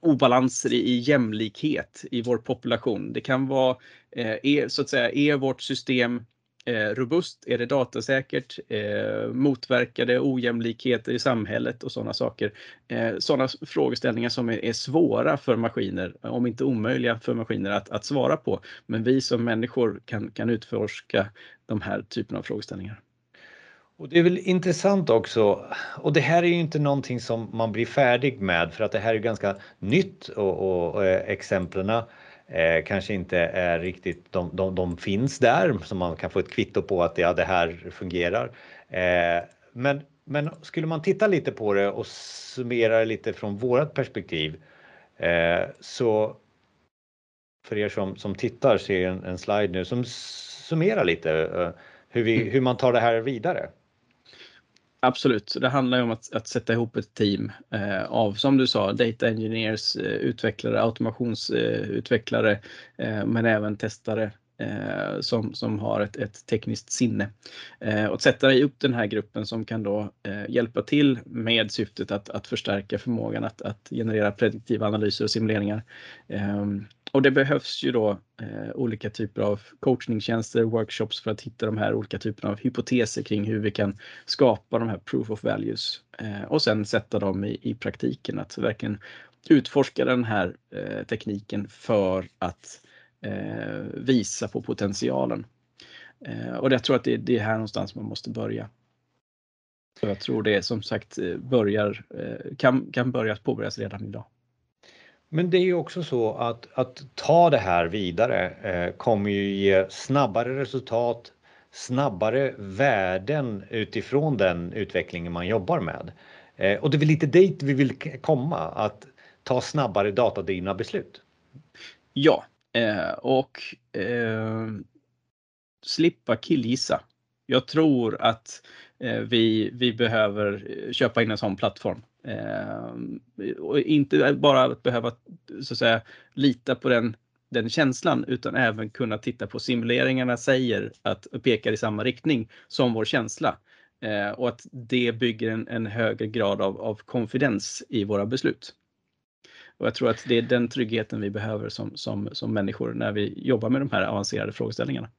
obalanser i jämlikhet i vår population. Det kan vara, eh, är, så att säga, är vårt system Eh, robust? Är det datasäkert? Eh, motverkar det ojämlikheter i samhället och sådana saker? Eh, sådana frågeställningar som är, är, svåra för maskiner, om inte omöjliga för maskiner att, att svara på. Men vi som människor kan, kan utforska de här typerna av frågeställningar. Och det är väl intressant också, och det här är ju inte någonting som man blir färdig med för att det här är ganska nytt och, och, och exemplen eh, kanske inte är riktigt, de, de, de, finns där så man kan få ett kvitto på att ja, det här fungerar. Eh, men, men skulle man titta lite på det och summera lite från vårat perspektiv eh, så för er som, som tittar ser en, en slide nu som summerar lite eh, hur, vi, hur man tar det här vidare. Absolut, det handlar ju om att, att sätta ihop ett team eh, av, som du sa, data engineers, eh, utvecklare, automationsutvecklare, eh, eh, men även testare eh, som, som har ett, ett tekniskt sinne. Eh, och sätta upp den här gruppen som kan då eh, hjälpa till med syftet att, att förstärka förmågan att, att generera prediktiva analyser och simuleringar ehm, och det behövs ju då eh, olika typer av coachningstjänster, workshops för att hitta de här olika typerna av hypoteser kring hur vi kan skapa de här proof of values eh, och sen sätta dem i, i praktiken. Att verkligen utforska den här eh, tekniken för att eh, visa på potentialen. Eh, och jag tror att det, det, är här någonstans man måste börja. Så jag tror det som sagt eh, börjar, eh, kan, kan börja påbörjas redan idag. Men det är ju också så att, att ta det här vidare eh, kommer ju ge snabbare resultat, snabbare värden utifrån den utvecklingen man jobbar med. Eh, och det är väl lite dit vi vill komma, att ta snabbare datadrivna beslut. Ja, eh, och eh, slippa killgissa. Jag tror att eh, vi, vi behöver eh, köpa in en sån plattform. Eh, och inte bara att behöva så att säga, lita på den, den känslan utan även kunna titta på simuleringarna säger att pekar i samma riktning som vår känsla. Eh, och att det bygger en, en högre grad av, av konfidens i våra beslut. Och jag tror att det är den tryggheten vi behöver som, som, som människor när vi jobbar med de här avancerade frågeställningarna.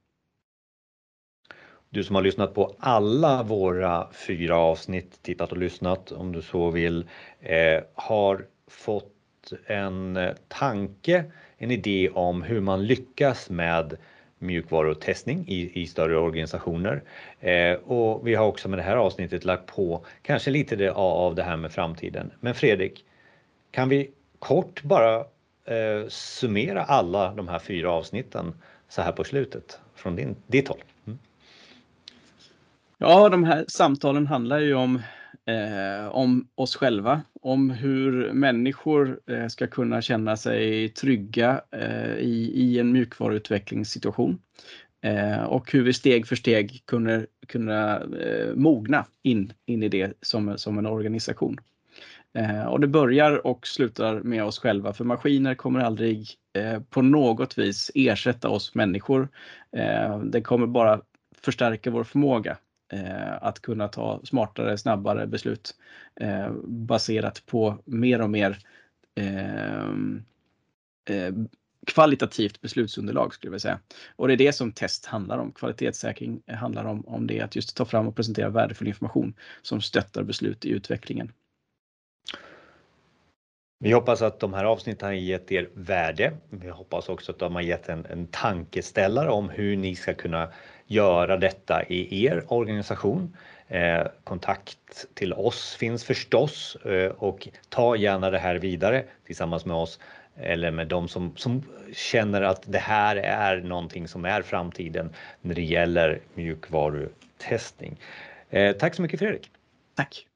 Du som har lyssnat på alla våra fyra avsnitt, tittat och lyssnat om du så vill, eh, har fått en eh, tanke, en idé om hur man lyckas med mjukvarutestning i, i större organisationer. Eh, och vi har också med det här avsnittet lagt på kanske lite det, av det här med framtiden. Men Fredrik, kan vi kort bara eh, summera alla de här fyra avsnitten så här på slutet från din, ditt håll? Ja, de här samtalen handlar ju om, eh, om oss själva, om hur människor eh, ska kunna känna sig trygga eh, i, i en mjukvaruutvecklingssituation eh, och hur vi steg för steg kunde kunna eh, mogna in, in i det som, som en organisation. Eh, och det börjar och slutar med oss själva, för maskiner kommer aldrig eh, på något vis ersätta oss människor. Eh, det kommer bara förstärka vår förmåga Eh, att kunna ta smartare, snabbare beslut eh, baserat på mer och mer eh, eh, kvalitativt beslutsunderlag skulle jag säga. Och det är det som test handlar om. Kvalitetssäkring handlar om, om det att just ta fram och presentera värdefull information som stöttar beslut i utvecklingen. Vi hoppas att de här avsnitten har gett er värde. Vi hoppas också att de har gett en, en tankeställare om hur ni ska kunna göra detta i er organisation. Eh, kontakt till oss finns förstås eh, och ta gärna det här vidare tillsammans med oss eller med de som, som känner att det här är någonting som är framtiden när det gäller mjukvarutestning. Eh, tack så mycket Fredrik! Tack!